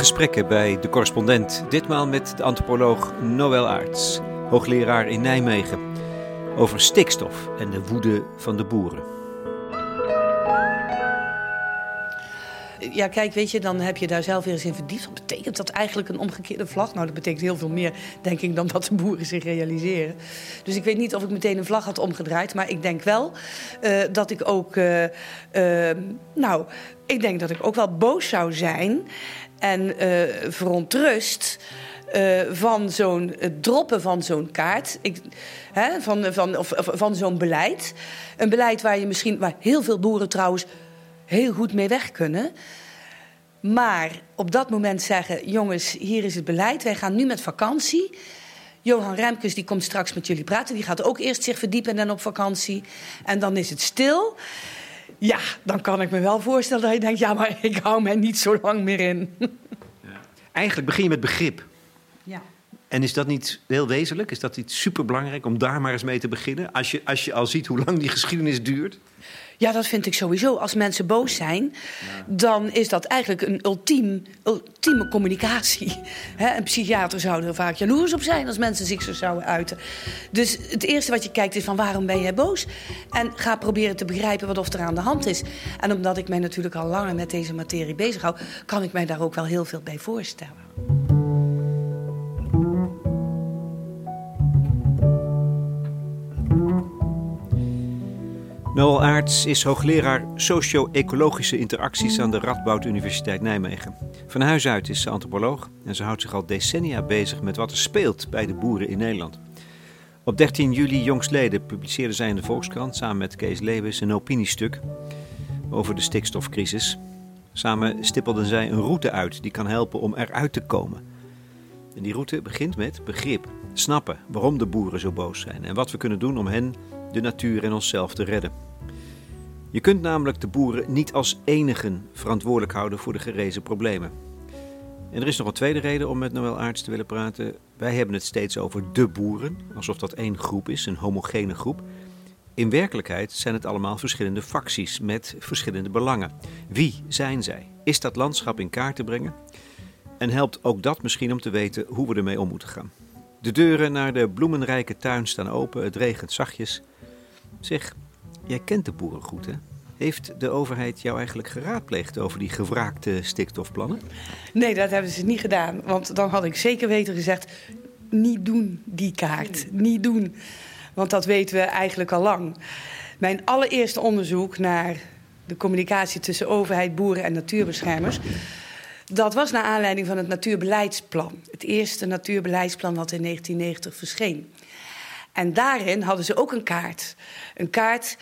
gesprekken bij de correspondent. Ditmaal met de antropoloog Noël Aarts, hoogleraar in Nijmegen. Over stikstof en de woede van de boeren. Ja, kijk, weet je, dan heb je daar zelf weer eens in verdiept. Wat betekent dat eigenlijk een omgekeerde vlag? Nou, dat betekent heel veel meer, denk ik, dan dat de boeren zich realiseren. Dus ik weet niet of ik meteen een vlag had omgedraaid. Maar ik denk wel uh, dat ik ook... Uh, uh, nou, ik denk dat ik ook wel boos zou zijn en verontrust... Uh, van zo'n droppen van zo'n kaart, ik, hè, van, van, of, of, van zo'n beleid. Een beleid waar je misschien, waar heel veel boeren trouwens heel goed mee weg kunnen. Maar op dat moment zeggen: jongens, hier is het beleid, wij gaan nu met vakantie. Johan Remkes die komt straks met jullie praten. Die gaat ook eerst zich verdiepen en dan op vakantie. En dan is het stil. Ja, dan kan ik me wel voorstellen dat je denkt: ja, maar ik hou mij niet zo lang meer in. Ja. Eigenlijk begin je met begrip. Ja. En is dat niet heel wezenlijk? Is dat niet superbelangrijk om daar maar eens mee te beginnen? Als je, als je al ziet hoe lang die geschiedenis duurt? Ja, dat vind ik sowieso. Als mensen boos zijn, dan is dat eigenlijk een ultiem, ultieme communicatie. een psychiater zou er vaak jaloers op zijn als mensen zich zo zouden uiten. Dus het eerste wat je kijkt is van waarom ben jij boos? En ga proberen te begrijpen wat of er aan de hand is. En omdat ik mij natuurlijk al langer met deze materie bezighoud, kan ik mij daar ook wel heel veel bij voorstellen. Noël Aarts is hoogleraar socio-ecologische interacties aan de Radboud Universiteit Nijmegen. Van huis uit is ze antropoloog en ze houdt zich al decennia bezig met wat er speelt bij de boeren in Nederland. Op 13 juli jongstleden publiceerde zij in de Volkskrant samen met Kees Lewis een opiniestuk over de stikstofcrisis. Samen stippelden zij een route uit die kan helpen om eruit te komen. En die route begint met begrip, snappen waarom de boeren zo boos zijn en wat we kunnen doen om hen, de natuur en onszelf te redden. Je kunt namelijk de boeren niet als enigen verantwoordelijk houden voor de gerezen problemen. En er is nog een tweede reden om met Noël Aarts te willen praten. Wij hebben het steeds over de boeren, alsof dat één groep is, een homogene groep. In werkelijkheid zijn het allemaal verschillende facties met verschillende belangen. Wie zijn zij? Is dat landschap in kaart te brengen? En helpt ook dat misschien om te weten hoe we ermee om moeten gaan. De deuren naar de bloemenrijke tuin staan open, het regent zachtjes. Zeg, Jij kent de boeren goed, hè? Heeft de overheid jou eigenlijk geraadpleegd over die gewraakte stikstofplannen? Nee, dat hebben ze niet gedaan. Want dan had ik zeker weten gezegd: niet doen die kaart. Niet doen. Want dat weten we eigenlijk al lang. Mijn allereerste onderzoek naar de communicatie tussen overheid, boeren en natuurbeschermers. Dat was naar aanleiding van het natuurbeleidsplan. Het eerste natuurbeleidsplan wat in 1990 verscheen. En daarin hadden ze ook een kaart. Een kaart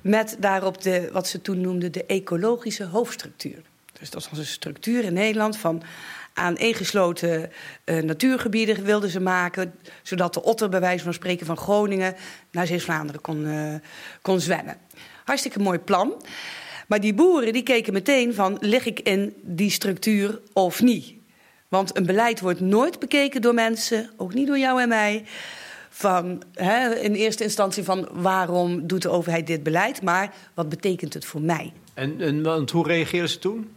met daarop de, wat ze toen noemden de ecologische hoofdstructuur. Dus dat was een structuur in Nederland van aaneengesloten uh, natuurgebieden wilden ze maken, zodat de otter bij wijze van spreken van Groningen naar Zeeuws-Vlaanderen kon, uh, kon zwemmen. Hartstikke mooi plan. Maar die boeren die keken meteen van, lig ik in die structuur of niet? Want een beleid wordt nooit bekeken door mensen, ook niet door jou en mij van hè, in eerste instantie van waarom doet de overheid dit beleid, maar wat betekent het voor mij? En, en want hoe reageerden ze toen?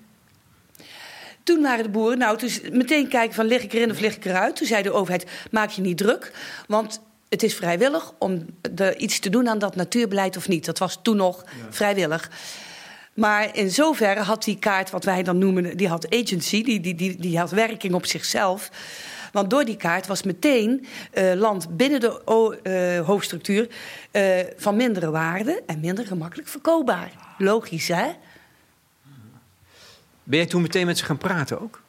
Toen waren de boeren, nou, dus meteen kijken van lig ik erin of lig ik eruit. Toen zei de overheid, maak je niet druk, want het is vrijwillig om er iets te doen aan dat natuurbeleid of niet. Dat was toen nog vrijwillig. Maar in zoverre had die kaart, wat wij dan noemen, die had agency, die, die, die, die had werking op zichzelf. Want door die kaart was meteen uh, land binnen de uh, hoofdstructuur uh, van mindere waarde en minder gemakkelijk verkoopbaar. Logisch, hè? Ben jij toen meteen met ze gaan praten ook?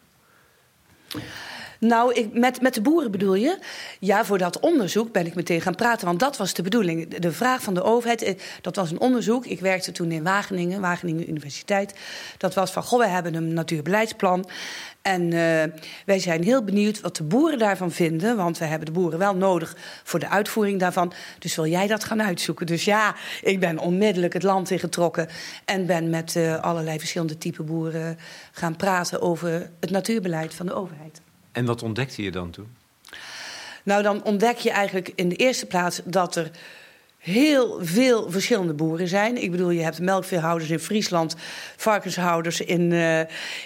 Nou, ik, met, met de boeren bedoel je? Ja, voor dat onderzoek ben ik meteen gaan praten, want dat was de bedoeling. De vraag van de overheid, dat was een onderzoek. Ik werkte toen in Wageningen, Wageningen Universiteit. Dat was van, goh, we hebben een natuurbeleidsplan. En uh, wij zijn heel benieuwd wat de boeren daarvan vinden. Want we hebben de boeren wel nodig voor de uitvoering daarvan. Dus wil jij dat gaan uitzoeken? Dus ja, ik ben onmiddellijk het land ingetrokken. En ben met uh, allerlei verschillende type boeren gaan praten over het natuurbeleid van de overheid. En wat ontdekte je dan toen? Nou, dan ontdek je eigenlijk in de eerste plaats dat er heel veel verschillende boeren zijn. Ik bedoel, je hebt melkveehouders in Friesland, varkenshouders in, uh,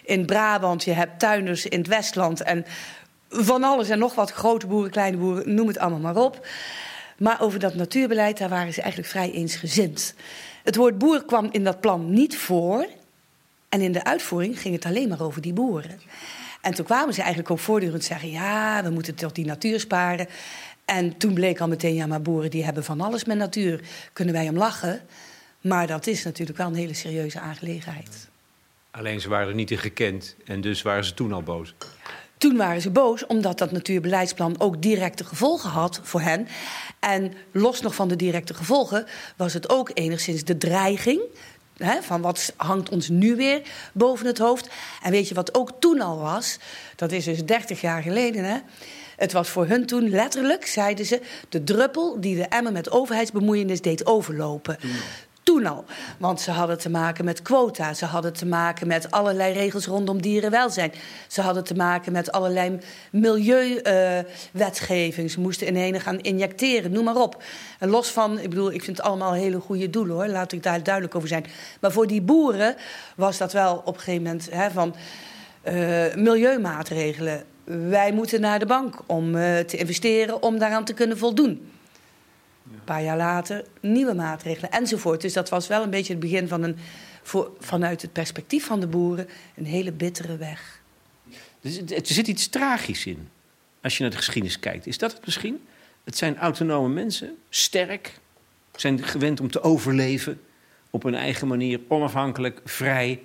in Brabant, je hebt tuinders in het Westland en van alles en nog wat. Grote boeren, kleine boeren, noem het allemaal maar op. Maar over dat natuurbeleid, daar waren ze eigenlijk vrij eensgezind. Het woord boer kwam in dat plan niet voor. En in de uitvoering ging het alleen maar over die boeren. En toen kwamen ze eigenlijk ook voortdurend zeggen: ja, we moeten toch die natuur sparen. En toen bleek al meteen: ja, maar boeren die hebben van alles met natuur. Kunnen wij om lachen? Maar dat is natuurlijk wel een hele serieuze aangelegenheid. Alleen ze waren er niet in gekend en dus waren ze toen al boos. Toen waren ze boos omdat dat natuurbeleidsplan ook directe gevolgen had voor hen. En los nog van de directe gevolgen was het ook enigszins de dreiging. Van wat hangt ons nu weer boven het hoofd. En weet je wat ook toen al was? Dat is dus 30 jaar geleden. Hè? Het was voor hun toen letterlijk, zeiden ze, de druppel die de emmer met overheidsbemoeienis deed overlopen. Want ze hadden te maken met quota, ze hadden te maken met allerlei regels rondom dierenwelzijn. Ze hadden te maken met allerlei milieuwetgeving. Ze moesten in ene gaan injecteren, noem maar op. Los van, ik bedoel, ik vind het allemaal hele goede doelen hoor, laat ik daar duidelijk over zijn. Maar voor die boeren was dat wel op een gegeven moment hè, van uh, milieumaatregelen. Wij moeten naar de bank om uh, te investeren om daaraan te kunnen voldoen. Een paar jaar later nieuwe maatregelen enzovoort. Dus dat was wel een beetje het begin van een, voor, vanuit het perspectief van de boeren, een hele bittere weg. Dus er zit iets tragisch in, als je naar de geschiedenis kijkt. Is dat het misschien? Het zijn autonome mensen, sterk, zijn gewend om te overleven op hun eigen manier, onafhankelijk, vrij.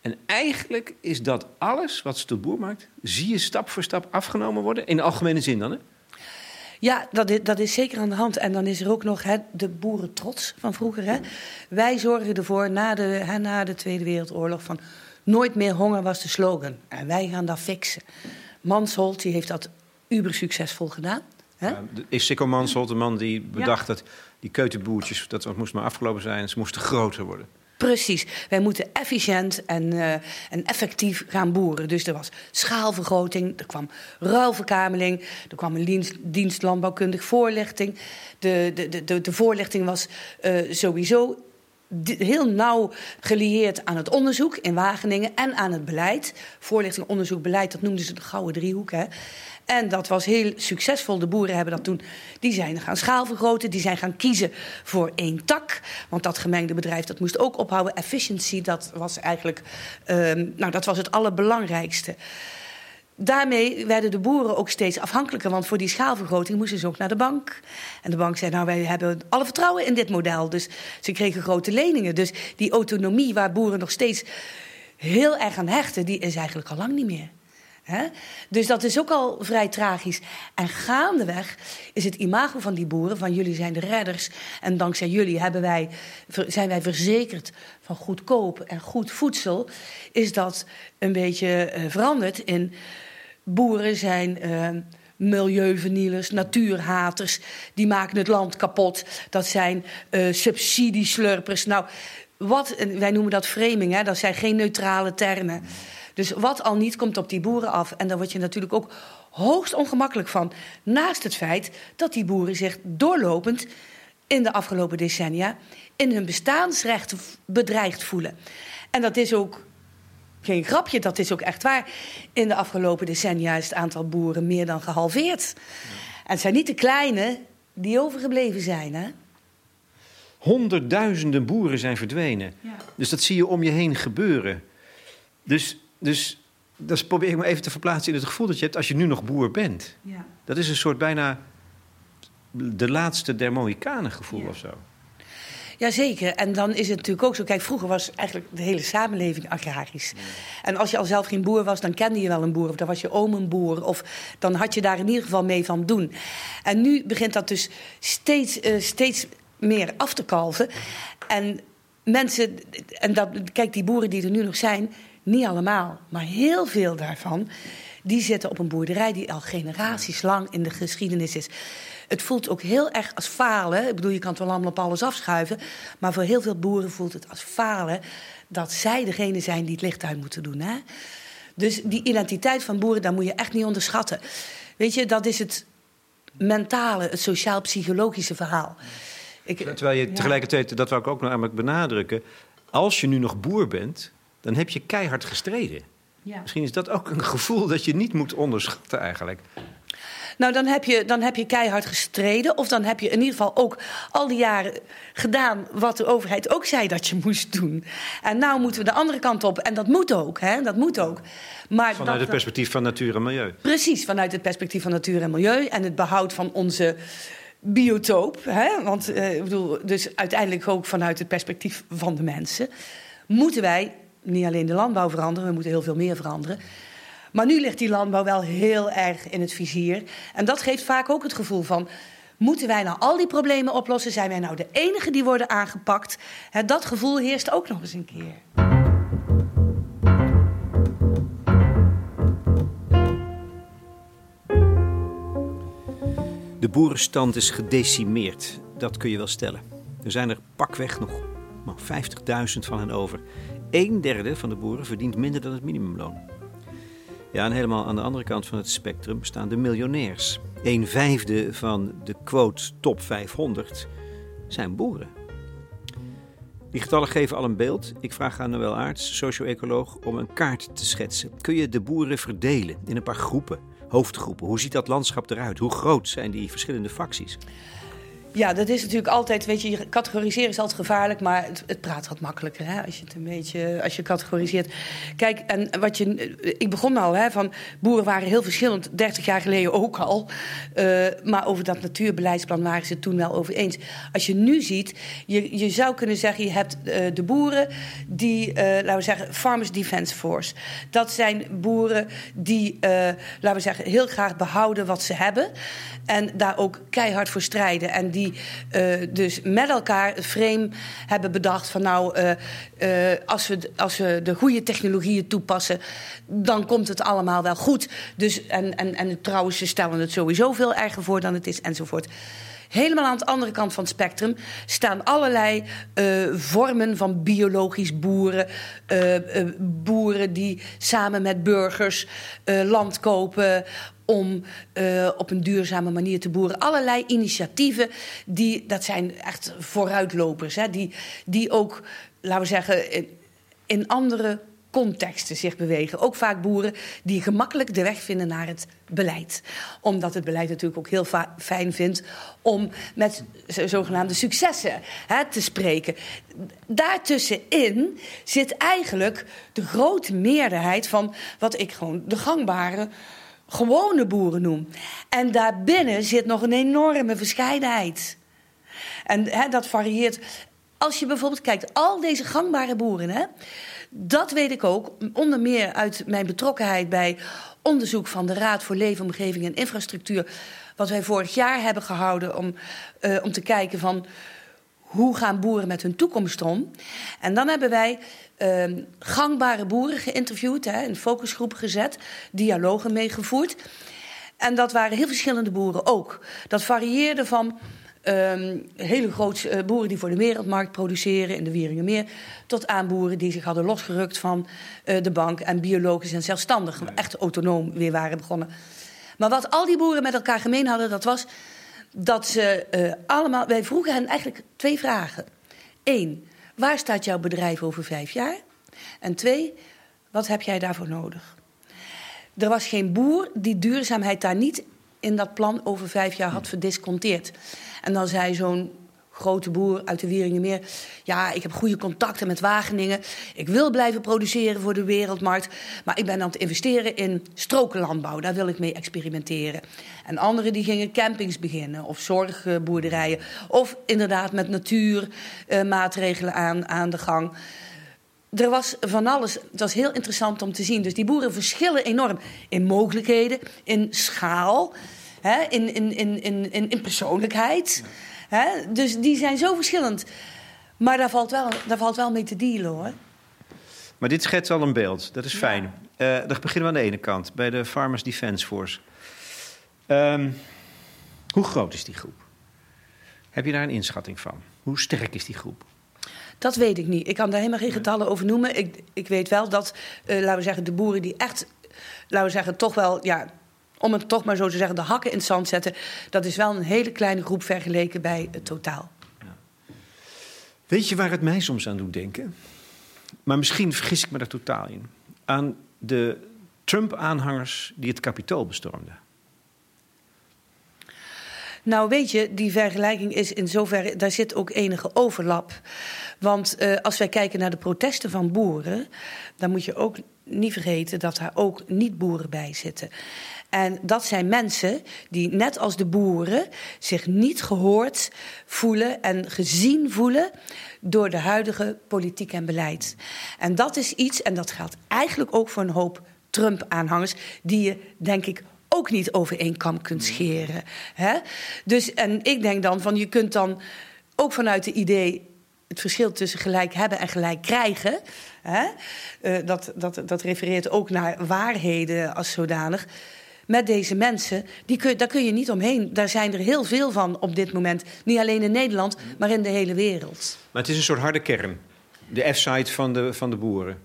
En eigenlijk is dat alles wat ze tot boer maakt, zie je stap voor stap afgenomen worden. In de algemene zin dan, hè? Ja, dat is, dat is zeker aan de hand. En dan is er ook nog hè, de boerentrots van vroeger. Hè. Wij zorgen ervoor na de, hè, na de Tweede Wereldoorlog van... nooit meer honger was de slogan. En wij gaan dat fixen. Mansholt die heeft dat uber succesvol gedaan. Hè? Ja, is Sikko Mansholt de man die bedacht dat die keutenboertjes... dat moest maar afgelopen zijn, ze moesten groter worden? Precies. Wij moeten efficiënt en, uh, en effectief gaan boeren. Dus er was schaalvergroting, er kwam ruilverkameling, er kwam een dienst, landbouwkundig voorlichting. De, de, de, de voorlichting was uh, sowieso heel nauw gelieerd aan het onderzoek in Wageningen en aan het beleid. Voorlichting, onderzoek, beleid, dat noemden ze de gouden driehoek. Hè. En dat was heel succesvol. De boeren hebben dat toen. Die zijn gaan schaalvergroten. Die zijn gaan kiezen voor één tak. Want dat gemengde bedrijf dat moest ook ophouden. Efficiency, dat was eigenlijk. Um, nou, dat was het allerbelangrijkste. Daarmee werden de boeren ook steeds afhankelijker. Want voor die schaalvergroting moesten ze ook naar de bank. En de bank zei: Nou, wij hebben alle vertrouwen in dit model. Dus ze kregen grote leningen. Dus die autonomie waar boeren nog steeds heel erg aan hechten, die is eigenlijk al lang niet meer. Dus dat is ook al vrij tragisch. En gaandeweg is het imago van die boeren, van jullie zijn de redders. En dankzij jullie hebben wij, zijn wij verzekerd van goedkoop en goed voedsel. Is dat een beetje uh, veranderd in boeren zijn. Uh, milieuvernielers, natuurhaters, die maken het land kapot. Dat zijn uh, subsidieslurpers. Nou, wat, wij noemen dat framing, dat zijn geen neutrale termen. Dus wat al niet komt op die boeren af. En daar word je natuurlijk ook hoogst ongemakkelijk van. Naast het feit dat die boeren zich doorlopend in de afgelopen decennia in hun bestaansrecht bedreigd voelen. En dat is ook geen grapje, dat is ook echt waar. In de afgelopen decennia is het aantal boeren meer dan gehalveerd. En het zijn niet de kleine die overgebleven zijn, hè? Honderdduizenden boeren zijn verdwenen. Ja. Dus dat zie je om je heen gebeuren. Dus dus dat probeer ik me even te verplaatsen in het gevoel dat je hebt als je nu nog boer bent. Ja. Dat is een soort bijna de laatste der Mohikanen gevoel ja. of zo. Jazeker. En dan is het natuurlijk ook zo. Kijk, vroeger was eigenlijk de hele samenleving agrarisch. En als je al zelf geen boer was, dan kende je wel een boer. Of dan was je oom een boer. Of dan had je daar in ieder geval mee van doen. En nu begint dat dus steeds, uh, steeds meer af te kalven. En mensen, en dat, kijk, die boeren die er nu nog zijn, niet allemaal, maar heel veel daarvan, die zitten op een boerderij die al generaties lang in de geschiedenis is. Het voelt ook heel erg als falen. Ik bedoel, je kan het wel allemaal op alles afschuiven. Maar voor heel veel boeren voelt het als falen dat zij degene zijn die het licht uit moeten doen. Hè? Dus die identiteit van boeren, daar moet je echt niet onderschatten. Weet je, dat is het mentale, het sociaal-psychologische verhaal. Ik, Terwijl je tegelijkertijd, dat wou ik ook nog namelijk benadrukken... als je nu nog boer bent, dan heb je keihard gestreden. Ja. Misschien is dat ook een gevoel dat je niet moet onderschatten eigenlijk. Nou, dan heb, je, dan heb je keihard gestreden. Of dan heb je in ieder geval ook al die jaren gedaan wat de overheid ook zei dat je moest doen. En nou moeten we de andere kant op. En dat moet ook, hè? Dat moet ook. Maar vanuit het perspectief van natuur en milieu. Precies, vanuit het perspectief van natuur en milieu. En het behoud van onze biotoop. Hè? Want uh, ik bedoel, dus uiteindelijk ook vanuit het perspectief van de mensen. Moeten wij niet alleen de landbouw veranderen, we moeten heel veel meer veranderen. Maar nu ligt die landbouw wel heel erg in het vizier. En dat geeft vaak ook het gevoel van. Moeten wij nou al die problemen oplossen? Zijn wij nou de enige die worden aangepakt? dat gevoel heerst ook nog eens een keer. De boerenstand is gedecimeerd, dat kun je wel stellen. Er zijn er pakweg nog 50.000 van hen over. Een derde van de boeren verdient minder dan het minimumloon. Ja, en helemaal aan de andere kant van het spectrum staan de miljonairs. Een vijfde van de quote top 500 zijn boeren. Die getallen geven al een beeld. Ik vraag aan Noël Aarts, socio-ecoloog, om een kaart te schetsen. Kun je de boeren verdelen in een paar groepen, hoofdgroepen? Hoe ziet dat landschap eruit? Hoe groot zijn die verschillende facties? Ja, dat is natuurlijk altijd, weet je, categoriseren is altijd gevaarlijk, maar het, het, praat wat makkelijker hè, als je het een beetje, als je categoriseert. Kijk, en wat je, ik begon al, hè, van boeren waren heel verschillend, 30 jaar geleden ook al, uh, maar over dat natuurbeleidsplan waren ze het toen wel over eens. Als je nu ziet, je, je zou kunnen zeggen, je hebt uh, de boeren die, uh, laten we zeggen, Farmers Defence Force. Dat zijn boeren die, laten we zeggen, heel graag behouden wat ze hebben en daar ook keihard voor strijden en die die uh, dus met elkaar het frame hebben bedacht van nou, uh, uh, als, we, als we de goede technologieën toepassen, dan komt het allemaal wel goed. Dus, en, en, en trouwens, ze stellen het sowieso veel erger voor dan het is enzovoort. Helemaal aan de andere kant van het spectrum staan allerlei vormen van biologisch boeren. Boeren die samen met burgers land kopen om uh, op een duurzame manier te boeren. Allerlei initiatieven, die, dat zijn echt vooruitlopers. Hè, die, die ook, laten we zeggen, in, in andere contexten zich bewegen. Ook vaak boeren die gemakkelijk de weg vinden naar het beleid. Omdat het beleid natuurlijk ook heel fijn vindt om met zogenaamde successen hè, te spreken. Daartussenin zit eigenlijk de grote meerderheid van wat ik gewoon de gangbare gewone boeren noem. En daarbinnen zit nog een enorme verscheidenheid. En hè, dat varieert. Als je bijvoorbeeld kijkt, al deze gangbare boeren, hè, dat weet ik ook, onder meer uit mijn betrokkenheid bij onderzoek van de Raad voor Leefomgeving en Infrastructuur, wat wij vorig jaar hebben gehouden om, uh, om te kijken van hoe gaan boeren met hun toekomst om. En dan hebben wij uh, gangbare boeren geïnterviewd, hè, in focusgroepen gezet, dialogen meegevoerd. En dat waren heel verschillende boeren ook. Dat varieerde van um, hele grote uh, boeren die voor de wereldmarkt produceren in de Wieringenmeer, tot aan boeren die zich hadden losgerukt van uh, de bank en biologisch en zelfstandig, echt autonoom weer waren begonnen. Maar wat al die boeren met elkaar gemeen hadden, dat was dat ze uh, allemaal. Wij vroegen hen eigenlijk twee vragen. Eén, waar staat jouw bedrijf over vijf jaar? En twee, wat heb jij daarvoor nodig? Er was geen boer die duurzaamheid daar niet in dat plan over vijf jaar had verdisconteerd. En dan zei zo'n grote boer uit de Wieringenmeer. Ja, ik heb goede contacten met Wageningen. Ik wil blijven produceren voor de wereldmarkt. Maar ik ben aan het investeren in strokenlandbouw. Daar wil ik mee experimenteren. En anderen die gingen campings beginnen of zorgboerderijen. Of inderdaad met natuurmaatregelen aan, aan de gang. Er was van alles. Het was heel interessant om te zien. Dus die boeren verschillen enorm in mogelijkheden, in schaal, hè, in, in, in, in, in persoonlijkheid. Hè? Dus die zijn zo verschillend. Maar daar valt, wel, daar valt wel mee te dealen hoor. Maar dit schetst al een beeld, dat is fijn. Ja. Uh, dan beginnen we aan de ene kant, bij de Farmers Defence Force. Um, hoe groot is die groep? Heb je daar een inschatting van? Hoe sterk is die groep? Dat weet ik niet. Ik kan daar helemaal geen getallen over noemen. Ik, ik weet wel dat, uh, laten we zeggen, de boeren die echt, laten we zeggen, toch wel ja, om het toch maar zo te zeggen, de hakken in het zand zetten. Dat is wel een hele kleine groep vergeleken bij het totaal. Ja. Weet je waar het mij soms aan doet denken? Maar misschien vergis ik me daar totaal in. Aan de Trump-aanhangers die het kapitool bestormden. Nou, weet je, die vergelijking is in zoverre, daar zit ook enige overlap. Want uh, als wij kijken naar de protesten van boeren, dan moet je ook niet vergeten dat daar ook niet-boeren bij zitten. En dat zijn mensen die, net als de boeren, zich niet gehoord voelen en gezien voelen door de huidige politiek en beleid. En dat is iets, en dat geldt eigenlijk ook voor een hoop Trump-aanhangers, die je, denk ik, ook niet over één kam kunt scheren. Hè? Dus, en ik denk dan van je kunt dan ook vanuit het idee het verschil tussen gelijk hebben en gelijk krijgen. Hè? Uh, dat, dat, dat refereert ook naar waarheden als zodanig. Met deze mensen, die kun, daar kun je niet omheen. Daar zijn er heel veel van op dit moment. Niet alleen in Nederland, maar in de hele wereld. Maar het is een soort harde kern. De F-site van de, van de boeren.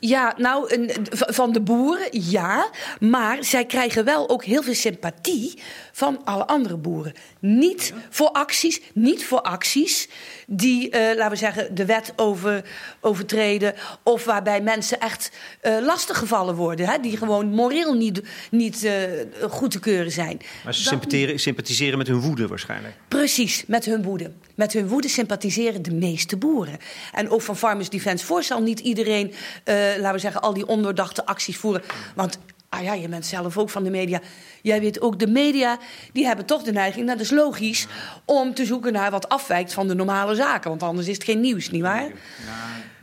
Ja, nou, een, van de boeren, ja. Maar zij krijgen wel ook heel veel sympathie van alle andere boeren. Niet voor acties, niet voor acties die, uh, laten we zeggen, de wet over, overtreden. Of waarbij mensen echt uh, lastiggevallen worden. Hè, die gewoon moreel niet, niet uh, goed te keuren zijn. Maar ze sympathiseren, sympathiseren met hun woede waarschijnlijk. Precies, met hun woede. Met hun woede sympathiseren de meeste boeren. En ook van Farmers Defence Force zal niet iedereen, laten we zeggen, al die ondoordachte acties voeren. Want Ah ja, je bent zelf ook van de media. Jij weet ook, de media die hebben toch de neiging, dat is logisch, om te zoeken naar wat afwijkt van de normale zaken. Want anders is het geen nieuws, nietwaar? Ja,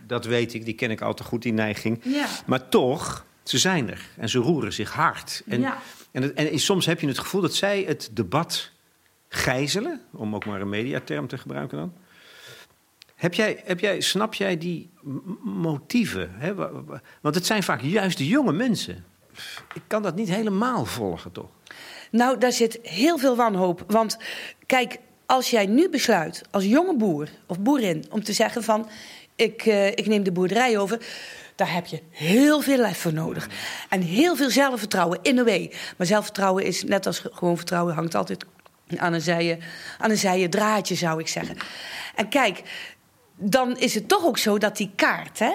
dat weet ik, die ken ik al te goed, die neiging. Ja. Maar toch, ze zijn er en ze roeren zich hard. En, ja. en, en, soms heb je het gevoel dat zij het debat gijzelen, om ook maar een mediaterm te gebruiken dan. Heb jij, heb jij, snap jij die motieven? Hè? Want het zijn vaak juist de jonge mensen ik kan dat niet helemaal volgen, toch? Nou, daar zit heel veel wanhoop. Want kijk, als jij nu besluit als jonge boer of boerin om te zeggen van ik, uh, ik neem de boerderij over. Daar heb je heel veel lef voor nodig. En heel veel zelfvertrouwen in de way. Maar zelfvertrouwen is net als gewoon vertrouwen hangt altijd aan een zijen, aan een zijen draadje, zou ik zeggen. En kijk, dan is het toch ook zo dat die kaart, hè,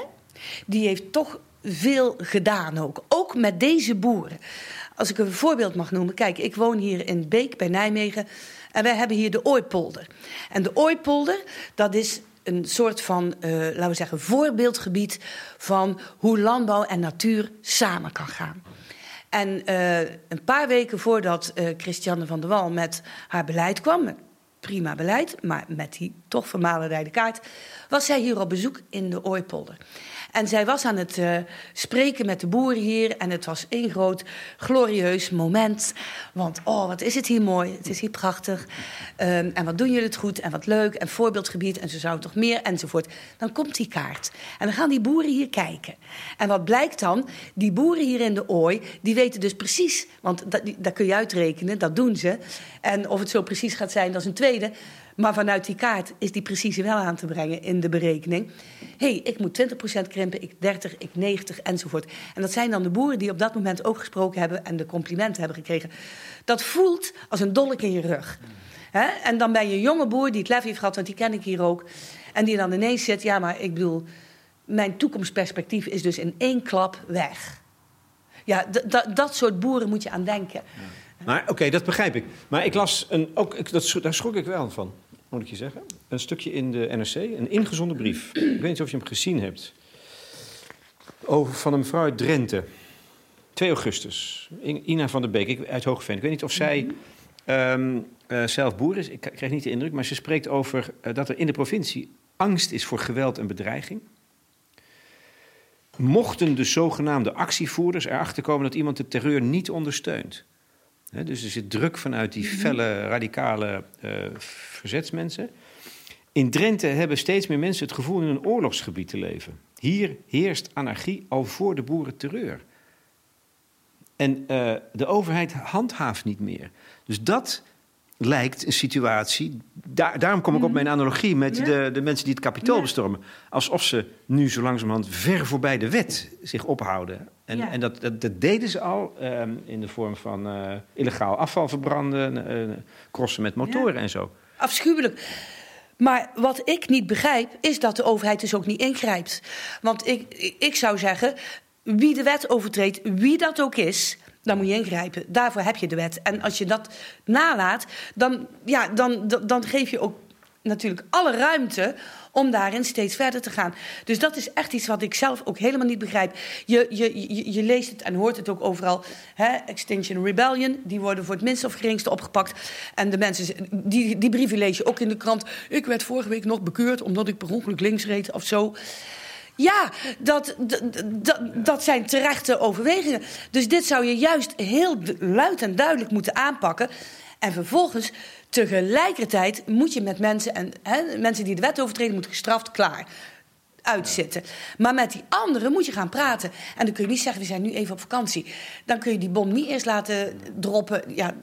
die heeft toch veel gedaan ook. Ook met deze boeren. Als ik een voorbeeld mag noemen. Kijk, ik woon hier in Beek bij Nijmegen. En wij hebben hier de Ooipolder. En de Ooipolder, dat is een soort van, uh, laten we zeggen, voorbeeldgebied van hoe landbouw en natuur samen kan gaan. En uh, een paar weken voordat uh, Christiane van der Wal met haar beleid kwam, prima beleid, maar met die toch vermalendijde kaart, was zij hier op bezoek in de Ooipolder. En zij was aan het uh, spreken met de boeren hier. En het was één groot glorieus moment. Want oh, wat is het hier mooi. Het is hier prachtig. Um, en wat doen jullie het goed. En wat leuk. En voorbeeldgebied. En ze zouden toch meer. Enzovoort. Dan komt die kaart. En dan gaan die boeren hier kijken. En wat blijkt dan? Die boeren hier in de ooi. Die weten dus precies. Want dat, dat kun je uitrekenen. Dat doen ze. En of het zo precies gaat zijn, dat is een tweede. Maar vanuit die kaart is die precisie wel aan te brengen in de berekening. Hey, ik moet 20% krimpen, ik 30, ik 90 enzovoort. En dat zijn dan de boeren die op dat moment ook gesproken hebben en de complimenten hebben gekregen. Dat voelt als een dolk in je rug. En dan ben je een jonge boer die het lef heeft gehad, want die ken ik hier ook. En die dan ineens zegt: Ja, maar ik bedoel, mijn toekomstperspectief is dus in één klap weg. Ja, dat soort boeren moet je aan denken. Maar oké, dat begrijp ik. Maar ik las een, ook, dat, daar schrok ik wel van moet ik je zeggen. Een stukje in de NRC, een ingezonden brief. ik weet niet of je hem gezien hebt. Over, van een mevrouw uit Drenthe. 2 augustus. Ina van der Beek uit Hoogveen. Ik weet niet of zij um, uh, zelf boer is. Ik krijg niet de indruk. Maar ze spreekt over uh, dat er in de provincie angst is voor geweld en bedreiging. Mochten de zogenaamde actievoerders erachter komen dat iemand de terreur niet ondersteunt. Dus er zit druk vanuit die mhm. felle, radicale uh, verzetsmensen. In Drenthe hebben steeds meer mensen het gevoel in een oorlogsgebied te leven. Hier heerst anarchie al voor de boeren terreur. En uh, de overheid handhaaft niet meer. Dus dat lijkt een situatie. Daar, daarom kom ik op mijn mhm. analogie met de, de mensen die het kapitool bestormen. Alsof ze nu zo langzamerhand ver voorbij de wet zich ophouden. En, en dat, dat, dat, deden ze al um, in de vorm van uh, illegaal afval verbranden, uh, crossen met motoren en zo afschuwelijk. Maar wat ik niet begrijp, is dat de overheid dus ook niet ingrijpt. Want ik, ik zou zeggen, wie de wet overtreedt, wie dat ook is, dan moet je ingrijpen. Daarvoor heb je de wet. En als je dat nalaat, dan, ja, dan, dan, geef je ook natuurlijk alle ruimte om daarin steeds verder te gaan. Dus dat is echt iets wat ik zelf ook helemaal niet begrijp. Je, je, je, leest het en hoort het ook overal. Hè? Extinction Rebellion, die worden voor het minste of geringste opgepakt. En de mensen, die, die brieven lees je ook in de krant. Ik werd vorige week nog bekeurd omdat ik per ongeluk links reed of zo. Ja, dat, dat, dat zijn terechte overwegingen. Dus dit zou je juist heel luid en duidelijk moeten aanpakken. En vervolgens, tegelijkertijd, moet je met mensen... en hè, mensen die de wet overtreden, moeten gestraft, klaar uitzitten. Maar met die anderen moet je gaan praten. En dan kun je niet zeggen, we zijn nu even op vakantie. Dan kun je die bom niet eerst laten droppen. Ja,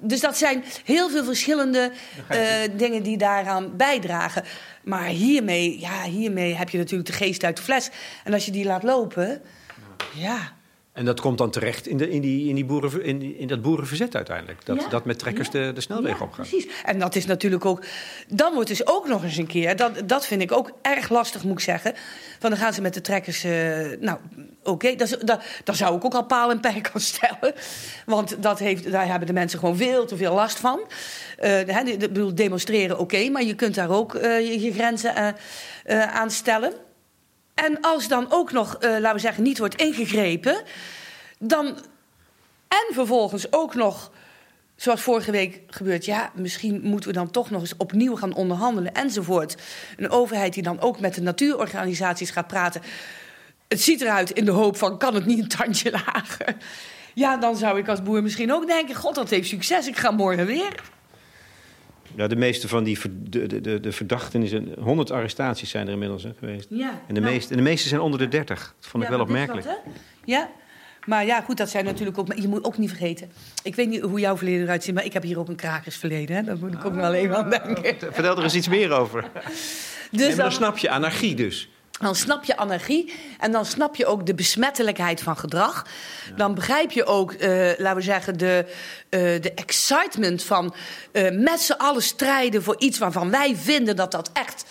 dus dat zijn heel veel verschillende uh, dingen die daaraan bijdragen. Maar hiermee, ja, hiermee heb je natuurlijk de geest uit de fles. En als je die laat lopen, ja en dat komt dan terecht in, de, in, die, in, die boeren, in, in dat boerenverzet uiteindelijk. Dat, dat met trekkers de, de snelweg ja, opgaan. Precies. En dat is natuurlijk ook. Dan wordt dus ook nog eens een keer. Dat, dat vind ik ook erg lastig, moet ik zeggen. Van dan gaan ze met de trekkers. Uh, nou, oké. Okay, daar zou ik ook al paal en perk aan stellen. Want dat heeft, daar hebben de mensen gewoon veel te veel last van. Uh, ik bedoel, demonstreren, oké. maar je kunt daar ook uh, je, je, grenzen aan stellen. En als dan ook nog, uh, laten we zeggen, niet wordt ingegrepen, dan. En vervolgens ook nog, zoals vorige week gebeurt, ja, misschien moeten we dan toch nog eens opnieuw gaan onderhandelen enzovoort. Een overheid die dan ook met de natuurorganisaties gaat praten. Het ziet eruit in de hoop van: kan het niet een tandje lager? Ja, dan zou ik als boer misschien ook denken: God, dat heeft succes, ik ga morgen weer. Ja, de meeste van die de, de, de verdachten, zijn, 100 arrestaties zijn er inmiddels hè, geweest. Ja, en, de nou, meeste, en de meeste zijn onder de 30. Dat vond ik wel opmerkelijk. ja, maar ja, goed, dat zijn natuurlijk ook. Je moet ook niet vergeten. Ik weet niet hoe jouw verleden eruit ziet, maar ik heb hier ook een krakersverleden. Hè? Dat moet ik ook nog even aan denken. Vertel er eens iets meer over. Dus dan, dan snap je anarchie dus. Dan snap je anarchie en dan snap je ook de besmettelijkheid van gedrag. Dan begrijp je ook, uh, laten we zeggen, de, uh, de excitement van uh, met z'n allen strijden voor iets waarvan wij vinden dat dat echt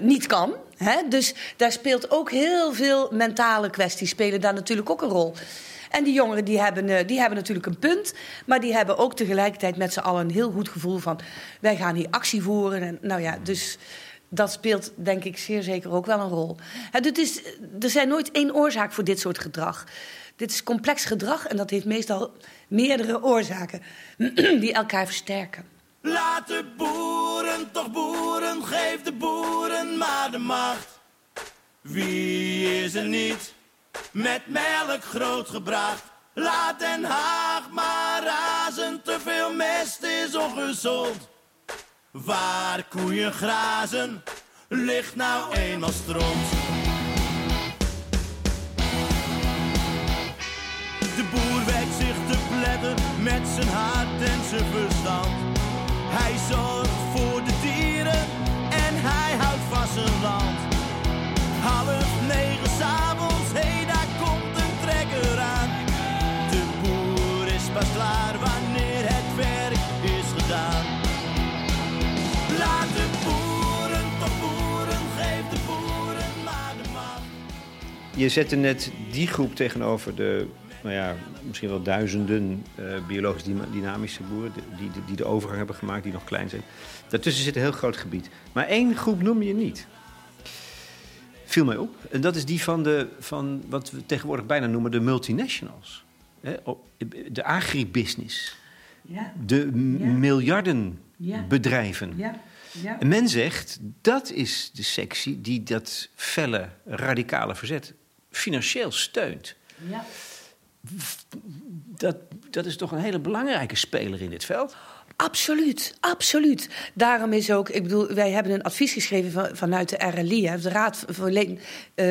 niet kan. Hè? Dus daar speelt ook heel veel mentale kwesties, spelen daar natuurlijk ook een rol. En die jongeren die hebben, die hebben natuurlijk een punt. Maar die hebben ook tegelijkertijd met z'n allen een heel goed gevoel van... wij gaan hier actie voeren. En, nou ja, dus dat speelt denk ik zeer zeker ook wel een rol. Het is, er zijn nooit één oorzaak voor dit soort gedrag. Dit is complex gedrag en dat heeft meestal meerdere oorzaken die elkaar versterken. Laat de boeren toch boeren, geef de boeren maar de macht. Wie is er niet met melk grootgebracht? Laat Den Haag maar razen, te veel mest is ongezond. Waar koeien grazen, ligt nou eenmaal stront. De boer werkt zich te pletten met zijn hart en zijn verstand. Hij zorgt voor de dieren en hij houdt van zijn land. Je zette net die groep tegenover de, nou ja, misschien wel duizenden uh, biologisch dynamische boeren die, die, die de overgang hebben gemaakt, die nog klein zijn. Daartussen zit een heel groot gebied. Maar één groep noem je niet. Viel mij op. En dat is die van, de, van wat we tegenwoordig bijna noemen de multinationals. De agribusiness. Ja. De ja. miljardenbedrijven. Ja. Ja. En men zegt dat is de sectie die dat felle, radicale verzet financieel steunt. Ja. Dat, dat is toch een hele belangrijke speler in dit veld? Absoluut, absoluut. Daarom is ook, ik bedoel, wij hebben een advies geschreven van, vanuit de RLI, hè, de Raad voor Le uh,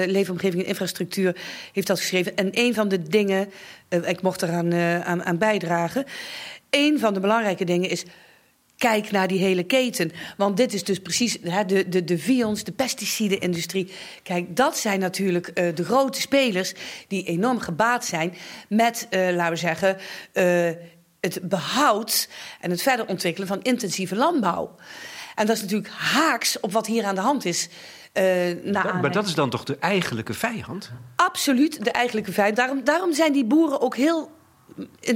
Leefomgeving en Infrastructuur, heeft dat geschreven. En een van de dingen, uh, ik mocht eraan uh, aan, aan bijdragen, een van de belangrijke dingen is kijk naar die hele keten. Want dit is dus precies hè, de, de, de vions, de pesticidenindustrie. Kijk, dat zijn natuurlijk uh, de grote spelers die enorm gebaat zijn met, uh, laten we zeggen, uh, het behoud en het verder ontwikkelen van intensieve landbouw. En dat is natuurlijk haaks op wat hier aan de hand is. Uh, maar, maar dat is dan toch de eigenlijke vijand? Absoluut, de eigenlijke vijand. Daarom, daarom zijn die boeren ook heel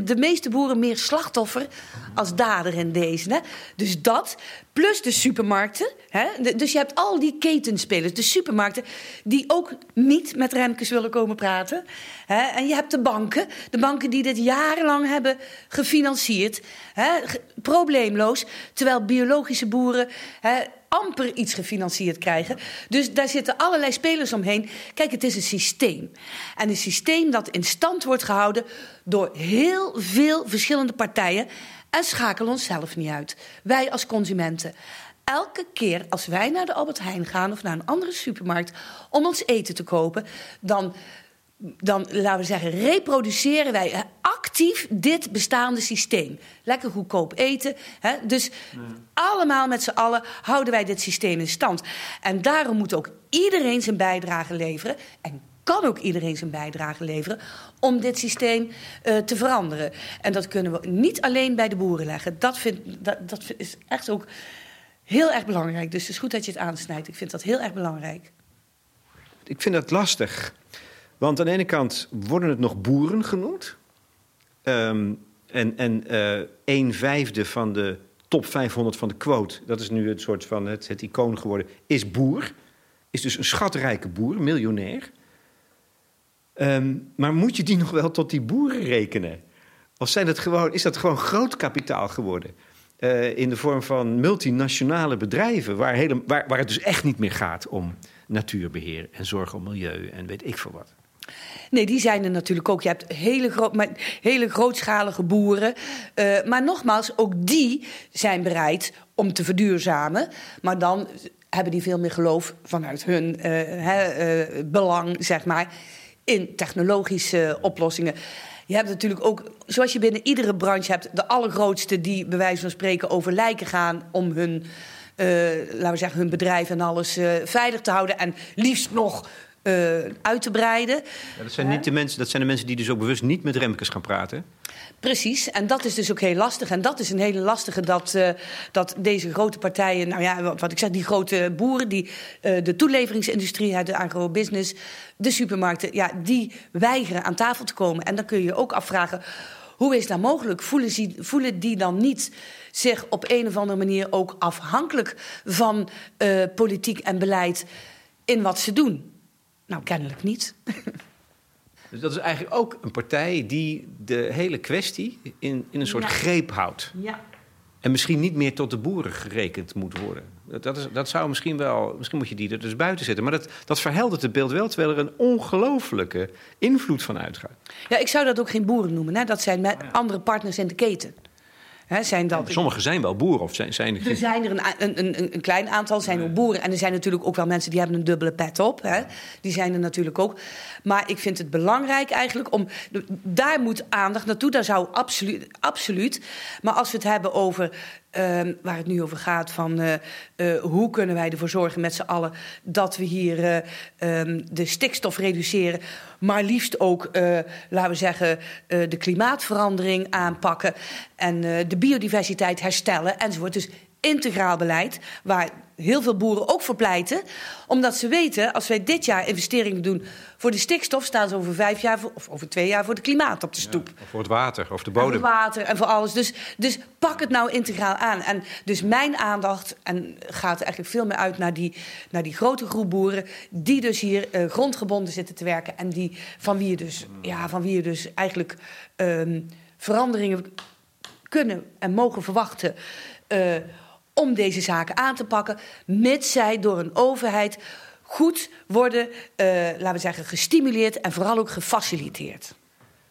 de meeste boeren meer slachtoffer als dader in deze. Hè? Dus dat, plus de supermarkten. Hè? dus je hebt al die ketenspelers, de supermarkten... die ook niet met Remkes willen komen praten. Hè? En je hebt de banken, de banken die dit jarenlang hebben gefinancierd. Hè? Probleemloos, terwijl biologische boeren... Hè, amper iets gefinancierd krijgen. Dus daar zitten allerlei spelers omheen. Kijk, het is een systeem. En een systeem dat in stand wordt gehouden door heel veel verschillende partijen. En schakelen onszelf niet uit. Wij als consumenten. Elke keer als wij naar de Albert Heijn gaan of naar een andere supermarkt om ons eten te kopen, dan dan, laten we zeggen, reproduceren wij actief dit bestaande systeem. Lekker goedkoop eten. Hè? Dus allemaal met z'n allen houden wij dit systeem in stand. En daarom moet ook iedereen zijn bijdrage leveren. En kan ook iedereen zijn bijdrage leveren om dit systeem uh, te veranderen. En dat kunnen we niet alleen bij de boeren leggen. Dat, vind, dat, dat is echt ook heel erg belangrijk. Dus het is goed dat je het aansnijdt. Ik vind dat heel erg belangrijk. Ik vind dat lastig. Want aan de ene kant worden het nog boeren genoemd. Um, en en uh, een vijfde van de top 500 van de quote, dat is nu het soort van het, het icoon geworden, is boer. Is dus een schatrijke boer, miljonair. Um, maar moet je die nog wel tot die boeren rekenen? Of zijn dat gewoon, is dat gewoon groot kapitaal geworden? Uh, in de vorm van multinationale bedrijven, waar, hele, waar, waar het dus echt niet meer gaat om natuurbeheer en zorg om milieu en weet ik veel wat. Nee, die zijn er natuurlijk ook. Je hebt hele, groot, maar hele grootschalige boeren. Uh, maar nogmaals, ook die zijn bereid om te verduurzamen. Maar dan hebben die veel meer geloof vanuit hun he, uh, belang, zeg maar, in technologische oplossingen. Je hebt natuurlijk ook, zoals je binnen iedere branche hebt, de allergrootste die bij wijze van spreken over lijken gaan om hun, laten we zeggen, hun bedrijf en alles veilig te houden. En liefst nog uit te breiden. Ja, dat, zijn niet de mensen, dat zijn de mensen die dus ook bewust niet met Remkes gaan praten. Precies, en dat is dus ook heel lastig. En dat is een hele lastige dat, uh, dat deze grote partijen, nou ja, wat, wat ik zeg, die grote boeren, die, uh, de toeleveringsindustrie, de agrobusiness, de supermarkten, ja, die weigeren aan tafel te komen. En dan kun je ook afvragen, hoe is dat mogelijk? Voelen, die, voelen die dan niet zich op een of andere manier ook afhankelijk van uh, politiek en beleid in wat ze doen? Nou, kennelijk niet. Dus dat is eigenlijk ook een partij die de hele kwestie in, in een soort greep houdt. Ja. En misschien niet meer tot de boeren gerekend moet worden. Dat, is, dat zou misschien wel. Misschien moet je die er dus buiten zetten. Maar dat, dat verheldert het beeld wel, terwijl er een ongelofelijke invloed van uitgaat. Ja, ik zou dat ook geen boeren noemen. Hè? Dat zijn met andere partners in de keten zijn dat... Sommigen zijn wel boeren of zijn, zijn er... Er zijn er een, een, een klein aantal zijn ook boeren. En er zijn natuurlijk ook wel mensen die hebben een dubbele pet op. Die zijn er natuurlijk ook. Maar ik vind het belangrijk eigenlijk om... Daar moet aandacht naartoe, daar zou absoluut... absoluut. Maar als we het hebben over Uh, waar het nu over gaat, van uh, uh, hoe kunnen wij ervoor zorgen met z'n allen dat we hier um, de stikstof reduceren, maar liefst ook, laten we zeggen, de klimaatverandering aanpakken en de biodiversiteit herstellen enzovoort. Dus integraal beleid, waar heel veel boeren ook voor pleiten. Omdat ze weten, als wij dit jaar investeringen doen voor de stikstof, staan ze over vijf jaar of over twee jaar voor het klimaat op de stoep. Ja, voor het water of de bodem. En voor water en voor alles. Dus, dus pak het nou integraal aan. En dus mijn aandacht en gaat eigenlijk veel meer uit naar die, naar die grote groep boeren. die dus hier uh, grondgebonden zitten te werken. En die, van, wie je dus, ja, van wie je dus eigenlijk um, veranderingen kunnen en mogen verwachten. Uh, om deze zaken aan te pakken, mits zij door een overheid goed worden, uh, laten we zeggen, gestimuleerd en vooral ook gefaciliteerd.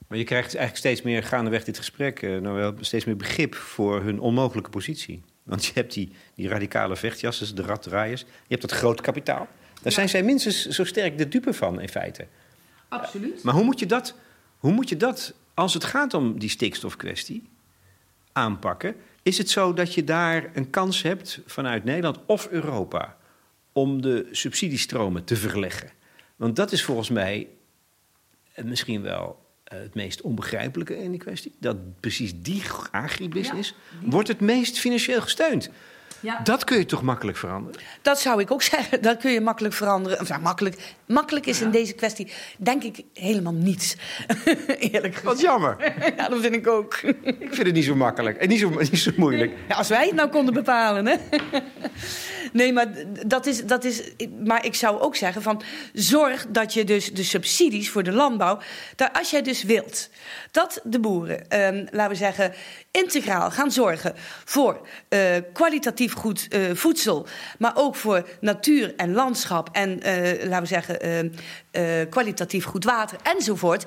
Maar je krijgt eigenlijk steeds meer gaandeweg dit gesprek, uh, nou wel, steeds meer begrip voor hun onmogelijke positie. Want je hebt die, die radicale vechtjassen, de raddraaiers, je hebt dat groot kapitaal. Daar ja. zijn zij minstens zo sterk de dupe van, in feite. Absoluut. Maar hoe moet je dat, hoe moet je dat als het gaat om die stikstofkwestie, aanpakken? Is het zo dat je daar een kans hebt vanuit Nederland of Europa om de subsidiestromen te verleggen? Want dat is volgens mij misschien wel eh, het meest onbegrijpelijke in die kwestie. Dat precies die agribusiness ja, wordt het meest financieel gesteund. Ja. Dat kun je toch makkelijk veranderen? Dat zou ik ook zeggen. Dat kun je makkelijk veranderen. Makkelijk, makkelijk is in deze kwestie, denk ik, helemaal niets. Eerlijk gezegd. Wat jammer. Ja, dat vind ik ook. Ik vind het niet zo makkelijk en niet zo, niet zo moeilijk. Ja, als wij het nou konden bepalen, hè? Nee, maar dat is, dat is. Maar ik zou ook zeggen: van zorg dat je dus de subsidies voor de landbouw. Daar, als jij dus wilt dat de boeren, ehm, laten we zeggen, integraal gaan zorgen voor eh, kwalitatief goed eh, voedsel, maar ook voor natuur en landschap en eh, laten we zeggen kwalitatief goed water enzovoort.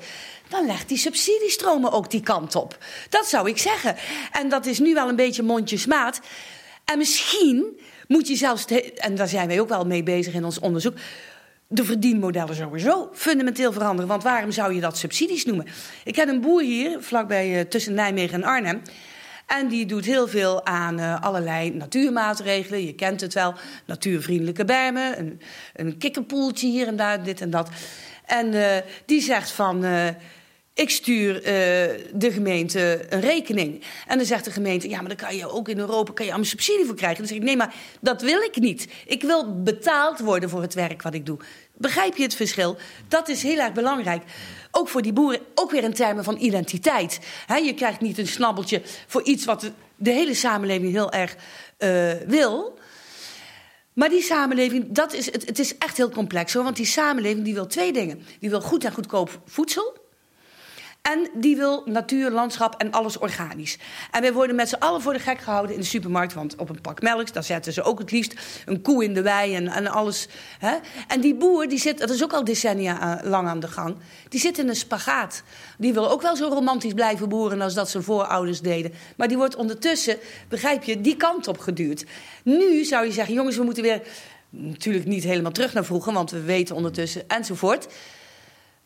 Dan legt die subsidiestromen ook die kant op. Dat zou ik zeggen. En dat is nu wel een beetje mondjesmaat. En misschien moet je zelfs, en daar zijn wij ook wel mee bezig in ons onderzoek, de verdienmodellen sowieso fundamenteel veranderen. Want waarom zou je dat subsidies noemen? Ik heb een boer hier, vlakbij eh, tussen Nijmegen en Arnhem. En die doet heel veel aan eh, allerlei natuurmaatregelen. Je kent het wel, natuurvriendelijke bermen, een, een kikkerpoeltje hier en daar, dit en dat. En eh, die zegt van... ik stuur eh, de gemeente een rekening. En dan zegt de gemeente, ja, maar dan kan je ook in Europa kan je allemaal subsidie voor krijgen. Dan zeg ik, nee, maar dat wil ik niet. Ik wil betaald worden voor het werk wat ik doe. Begrijp je het verschil? Dat is heel erg belangrijk. Ook voor die boeren, ook weer in termen van identiteit. Je krijgt niet een snabbeltje voor iets wat de, de hele samenleving heel erg eh, wil. Maar die samenleving, dat is, het, het is echt heel complex hoor. Want die samenleving die wil twee dingen. Die wil goed en goedkoop voedsel. En die wil natuur, landschap en alles organisch. En wij worden met z'n allen voor de gek gehouden in de supermarkt. Want op een pak melk, daar zetten ze ook het liefst een koe in de wei en, en alles. Hè? En die boer, die zit, dat is ook al decennia eh, lang aan de gang. Die zit in een spagaat. Die wil ook wel zo romantisch blijven boeren als dat zijn voorouders deden. Maar die wordt ondertussen, begrijp je, die kant op geduwd. Nu zou je zeggen, jongens, we moeten weer... Natuurlijk niet helemaal terug naar vroeger, want we weten ondertussen enzovoort.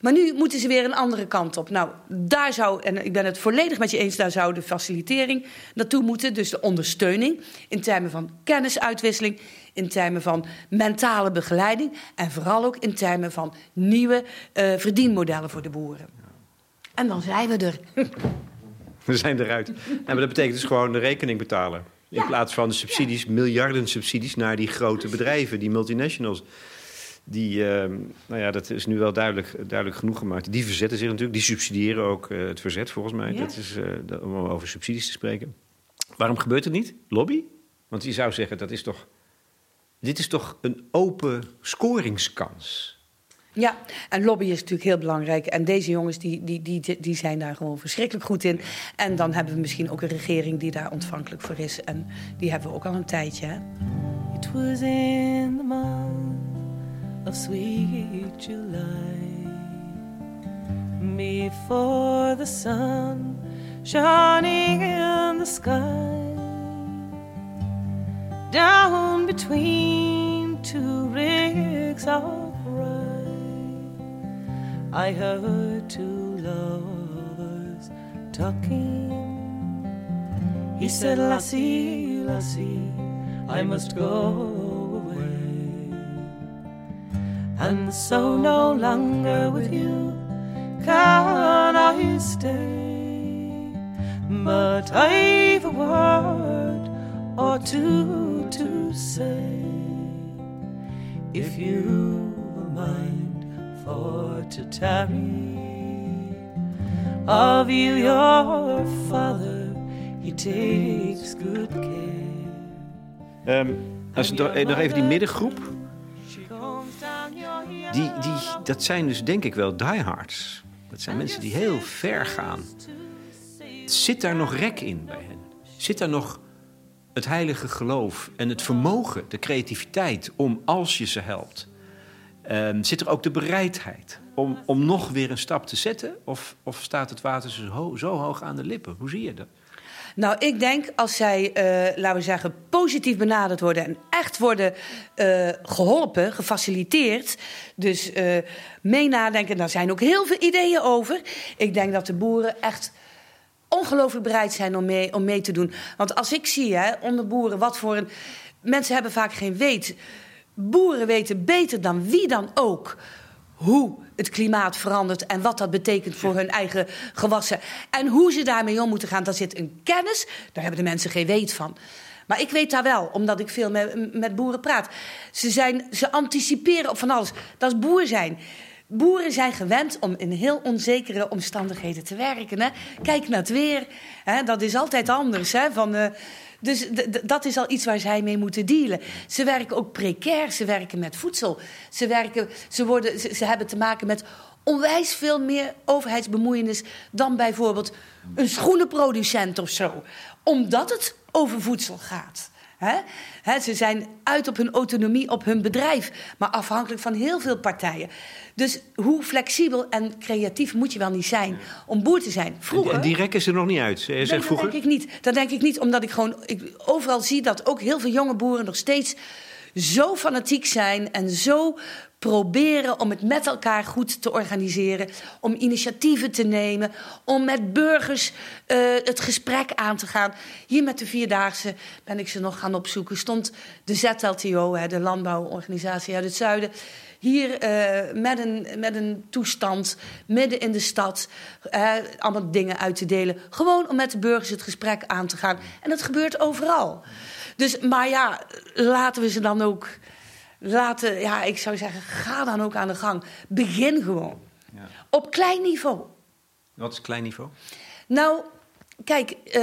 Maar nu moeten ze weer een andere kant op. Nou, daar zou, en ik ben het volledig met je eens, daar zou de facilitering naartoe moeten. Dus de ondersteuning in termen van kennisuitwisseling, in termen van mentale begeleiding en vooral ook in termen van nieuwe eh, verdienmodellen voor de boeren. En dan zijn we er. We zijn eruit. En maar dat betekent dus gewoon de rekening betalen. In Ja. plaats van de subsidies, miljarden subsidies naar die grote bedrijven, die multinationals. Die, ehm, nou ja, dat is nu wel duidelijk, duidelijk genoeg gemaakt. Die verzetten zich natuurlijk, die subsidiëren ook eh, het verzet volgens mij. Ja. Dat is, eh, om over subsidies te spreken. Waarom gebeurt het niet? Lobby? Want je zou zeggen, dat is toch, dit is toch een open scoringskans. Ja, en lobby is natuurlijk heel belangrijk. En deze jongens die, die, die, die zijn daar gewoon verschrikkelijk goed in. En dan hebben we misschien ook een regering die daar ontvankelijk voor is. En die hebben we ook al een tijdje. Hè? It was in the month of sweet July, before the sun shining in the sky, down between two rigs of rye, I heard two lovers talking. He said, Lassie, Lassie, I must go. And so no longer with you can I stay. But I've a word or two to say. If you mind for to tarry of you, your father, he takes good care. Ehm, als do- nog even die middengroep. Die, die, dat zijn dus denk ik wel diehards. Dat zijn mensen die heel ver gaan. Zit daar nog rek in bij hen? Zit daar nog het heilige geloof en het vermogen, de creativiteit om als je ze helpt? Ehm, zit er ook de bereidheid om, om nog weer een stap te zetten? Of, of staat het water zo, zo hoog aan de lippen? Hoe zie je dat? Nou, ik denk als zij, eh, laten we zeggen, positief benaderd worden en echt worden eh, geholpen, gefaciliteerd. Dus eh, mee nadenken, daar zijn ook heel veel ideeën over. Ik denk dat de boeren echt ongelooflijk bereid zijn om mee, om mee te doen. Want als ik zie hè, onder boeren wat voor een. Mensen hebben vaak geen weet. Boeren weten beter dan wie dan ook hoe het klimaat verandert en wat dat betekent voor hun eigen gewassen. En hoe ze daarmee om moeten gaan. Daar zit een kennis, daar hebben de mensen geen weet van. Maar ik weet daar wel, omdat ik veel met, met boeren praat. Ze, zijn, ze anticiperen op van alles. Dat is boer zijn. Boeren zijn gewend om in heel onzekere omstandigheden te werken. Hè? Kijk naar het weer. Hè? Dat is altijd anders. Hè? Van, uh, dus dat is al iets waar zij mee moeten dealen. Ze werken ook precair. Ze werken met voedsel. Ze, werken, ze, worden, ze, ze hebben te maken met onwijs veel meer overheidsbemoeienis dan bijvoorbeeld een schoenenproducent of zo. Omdat het over voedsel gaat. He? ze zijn uit op hun autonomie, op hun bedrijf, maar afhankelijk van heel veel partijen. Dus hoe flexibel en creatief moet je wel niet zijn om boer te zijn? Vroeger, en die rekken ze nog niet uit. Nee, dat denk ik niet. Dat denk ik niet, omdat ik gewoon ik overal zie dat ook heel veel jonge boeren nog steeds zo fanatiek zijn en zo proberen om het met elkaar goed te organiseren, om initiatieven te nemen, om met burgers uh, het gesprek aan te gaan. Hier met de Vierdaagse ben ik ze nog gaan opzoeken. Stond de ZLTO, hè, de landbouworganisatie uit het zuiden, hier uh, met, een, met een toestand midden in de stad, allemaal dingen uit te delen. Gewoon om met de burgers het gesprek aan te gaan. En dat gebeurt overal. Dus, maar ja, laten we ze dan ook laten, ja, ik zou zeggen, ga dan ook aan de gang. Begin gewoon. Ja. Op klein niveau. Wat is klein niveau? Nou, kijk, uh,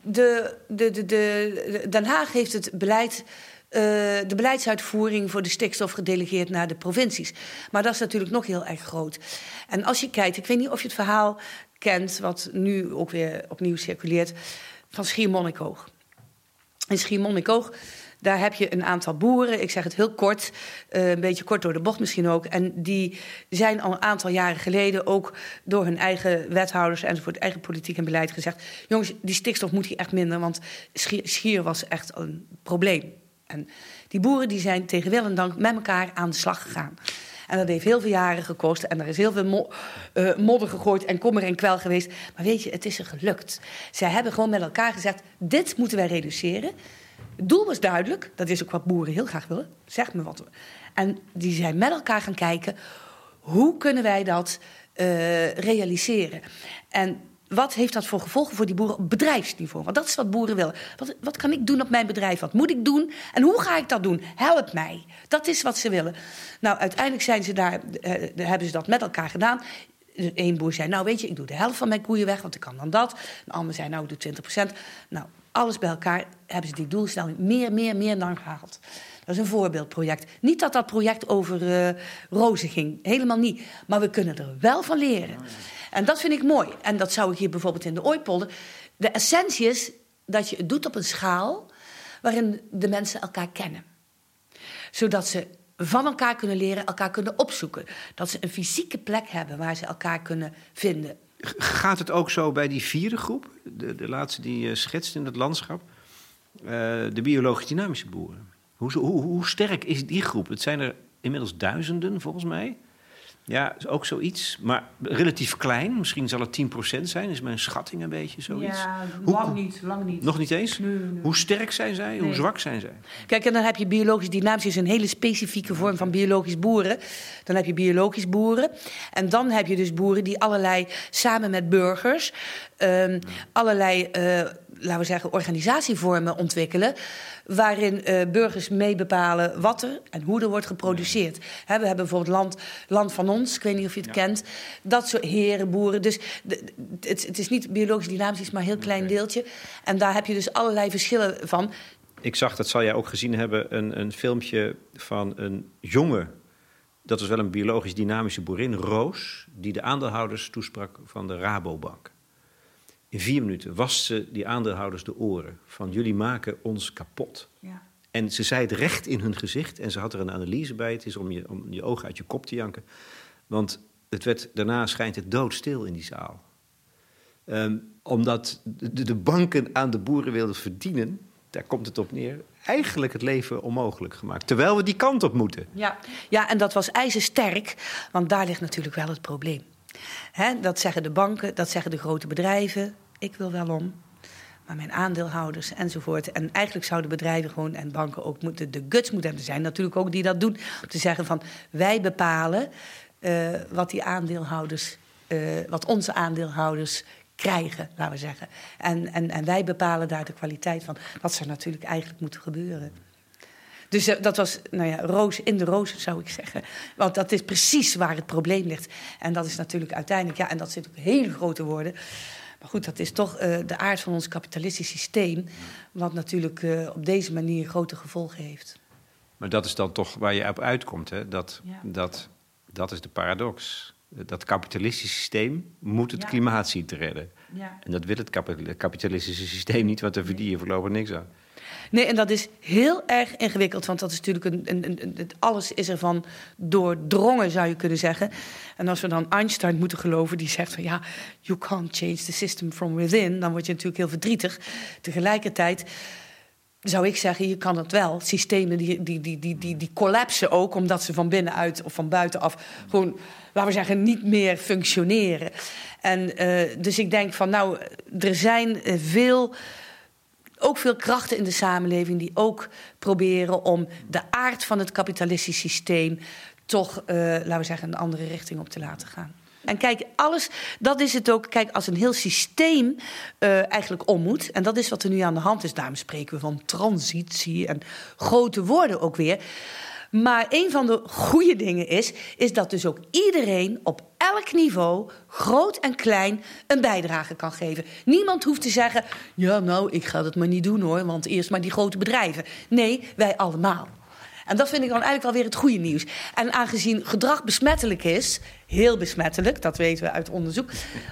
de, de, de, de, Den Haag heeft het beleid. Uh, de beleidsuitvoering voor de stikstof gedelegeerd naar de provincies. Maar dat is natuurlijk nog heel erg groot. En als je kijkt, ik weet niet of je het verhaal kent, wat nu ook weer opnieuw circuleert, van Schiermonnikoog. In Schiermonnikoog daar heb je een aantal boeren, ik zeg het heel kort, uh, een beetje kort door de bocht misschien ook. En die zijn al een aantal jaren geleden ook door hun eigen wethouders enzovoort, eigen politiek en beleid gezegd: jongens, die stikstof moet hier echt minder, want schier, schier was echt een probleem. En die boeren die zijn tegen wil en dank met elkaar aan de slag gegaan. En dat heeft heel veel jaren gekost. En er is heel veel uh, modder gegooid en kommer en kwel geweest. Maar weet je, het is er gelukt. Zij hebben gewoon met elkaar gezegd: dit moeten wij reduceren. Het doel was duidelijk. Dat is ook wat boeren heel graag willen. Zeg me wat. En die zijn met elkaar gaan kijken... hoe kunnen wij dat uh, realiseren? En wat heeft dat voor gevolgen voor die boeren op bedrijfsniveau? Want dat is wat boeren willen. Wat, wat kan ik doen op mijn bedrijf? Wat moet ik doen? En hoe ga ik dat doen? Help mij. Dat is wat ze willen. Nou, uiteindelijk zijn ze daar, uh, hebben ze dat met elkaar gedaan. Eén boer zei, nou weet je, ik doe de helft van mijn koeien weg, want ik kan dan dat. Een ander zei, nou, ik doe 20 procent. Nou, alles bij elkaar hebben ze die doelstelling meer, meer, meer dan gehaald. Dat is een voorbeeldproject. Niet dat dat project over uh, rozen ging, helemaal niet. Maar we kunnen er wel van leren. En dat vind ik mooi. En dat zou ik hier bijvoorbeeld in de Ooipolder. De essentie is dat je het doet op een schaal waarin de mensen elkaar kennen. Zodat ze van elkaar kunnen leren, elkaar kunnen opzoeken. Dat ze een fysieke plek hebben waar ze elkaar kunnen vinden. Gaat het ook zo bij die vierde groep, de, de laatste die je schetst in het landschap, uh, de biologisch dynamische boeren? Hoe, hoe, sterk is die groep? Het zijn er inmiddels duizenden volgens mij. Ja, ook zoiets. Maar relatief klein. Misschien zal het 10% zijn. Is mijn schatting een beetje zoiets. Ja, lang niet. Lang niet. Nog niet eens? Nee, nee. Hoe sterk zijn zij? Nee. Hoe zwak zijn zij? Kijk, en dan heb je biologisch dynamisch. is een hele specifieke vorm van biologisch boeren. Dan heb je biologisch boeren. En dan heb je dus boeren die allerlei, samen met burgers... Um, allerlei... Uh, laten we zeggen, organisatievormen ontwikkelen. Waarin uh, burgers mee bepalen wat er en hoe er wordt geproduceerd. He, we hebben bijvoorbeeld land, land van ons, ik weet niet of je het ja. kent. Dat soort heren, boeren. Dus het, het, is niet biologisch dynamisch, maar een heel klein okay. deeltje. En daar heb je dus allerlei verschillen van. Ik zag, dat zal jij ook gezien hebben, een, een filmpje van een jonge dat was wel een biologisch dynamische boerin, Roos, die de aandeelhouders toesprak van de Rabobank. In vier minuten wast ze die aandeelhouders de oren van jullie maken ons kapot. Ja. En ze zei het recht in hun gezicht en ze had er een analyse bij. Het is om je, om je ogen uit je kop te janken. Want het werd, daarna schijnt het doodstil in die zaal. Um, omdat de, de, banken aan de boeren wilden verdienen, daar komt het op neer, eigenlijk het leven onmogelijk gemaakt. Terwijl we die kant op moeten. Ja, ja en dat was ijzersterk, want daar ligt natuurlijk wel het probleem. Dat zeggen de banken, dat zeggen de grote bedrijven. Ik wil wel om. Maar mijn aandeelhouders enzovoort. En eigenlijk zouden bedrijven gewoon en banken ook moeten, de guts moeten hebben. Zijn natuurlijk ook die dat doen. Om te zeggen van wij bepalen uh, wat die aandeelhouders, uh, wat onze aandeelhouders krijgen, laten we zeggen. En, en, en wij bepalen daar de kwaliteit van. Dat zou natuurlijk eigenlijk moeten gebeuren. Dus eh, dat was, nou ja, roos in de roos, zou ik zeggen. Want dat is precies waar het probleem ligt. En dat is natuurlijk uiteindelijk, ja, en dat zit ook hele grote woorden. Maar goed, dat is toch eh, de aard van ons kapitalistisch systeem. Wat natuurlijk eh, op deze manier grote gevolgen heeft. Maar dat is dan toch waar je op uitkomt, hè? Dat, Ja. dat, dat is de paradox. Dat kapitalistische systeem moet het Ja. klimaat zien te redden. Ja. En dat wil het kapi- kapitalistische systeem niet, want daar verdien je voorlopig niks aan. Nee, en dat is heel erg ingewikkeld, want dat is natuurlijk een, een, een, alles is ervan doordrongen, zou je kunnen zeggen. En als we dan Einstein moeten geloven, die zegt van ja, you can't change the system from within, dan word je natuurlijk heel verdrietig. Tegelijkertijd zou ik zeggen, je kan het wel. Systemen die, die, die, die, die, die collapsen ook, omdat ze van binnenuit of van buitenaf gewoon, laten we zeggen, niet meer functioneren. En eh, dus ik denk van, nou, er zijn eh, veel ook veel krachten in de samenleving die ook proberen om de aard van het kapitalistisch systeem toch, eh, laten we zeggen, een andere richting op te laten gaan. En kijk, alles, dat is het ook. Kijk, als een heel systeem eh, eigenlijk om moet, en dat is wat er nu aan de hand is, daarom spreken we van transitie en grote woorden ook weer. Maar een van de goede dingen is, is dat dus ook iedereen op elk niveau, groot en klein, een bijdrage kan geven. Niemand hoeft te zeggen, ja nou, ik ga dat maar niet doen hoor, want eerst maar die grote bedrijven. Nee, wij allemaal. En dat vind ik dan eigenlijk wel weer het goede nieuws. En aangezien gedrag besmettelijk is, heel besmettelijk, dat weten we uit onderzoek,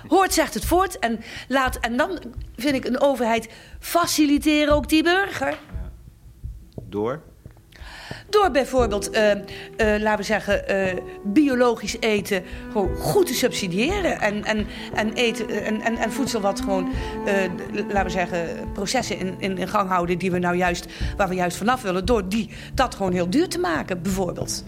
hoort zegt het voort. En, laat, en dan vind ik een overheid faciliteren ook die burger. Door? Door bijvoorbeeld, eh, eh, laten we zeggen, eh, biologisch eten gewoon goed te subsidiëren. En, en, en, eten, en, en, en voedsel wat gewoon, laten we zeggen, processen in, in, in gang houden die we nou juist, waar we juist vanaf willen. Door die, dat gewoon heel duur te maken, bijvoorbeeld.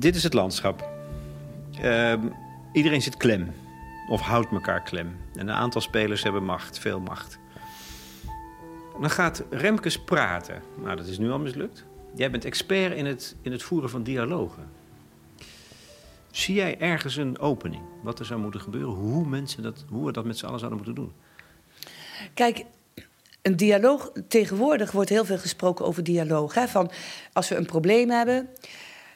Dit is het landschap. Ehm, iedereen zit klem. Of houdt elkaar klem. En een aantal spelers hebben macht, veel macht. Dan gaat Remkes praten. Nou, dat is nu al mislukt. Jij bent expert in het, in het voeren van dialogen. Zie jij ergens een opening? Wat er zou moeten gebeuren? Hoe, mensen dat, hoe we dat met z'n allen zouden moeten doen? Kijk, een dialoog, tegenwoordig wordt heel veel gesproken over dialoog. Hè? Van als we een probleem hebben,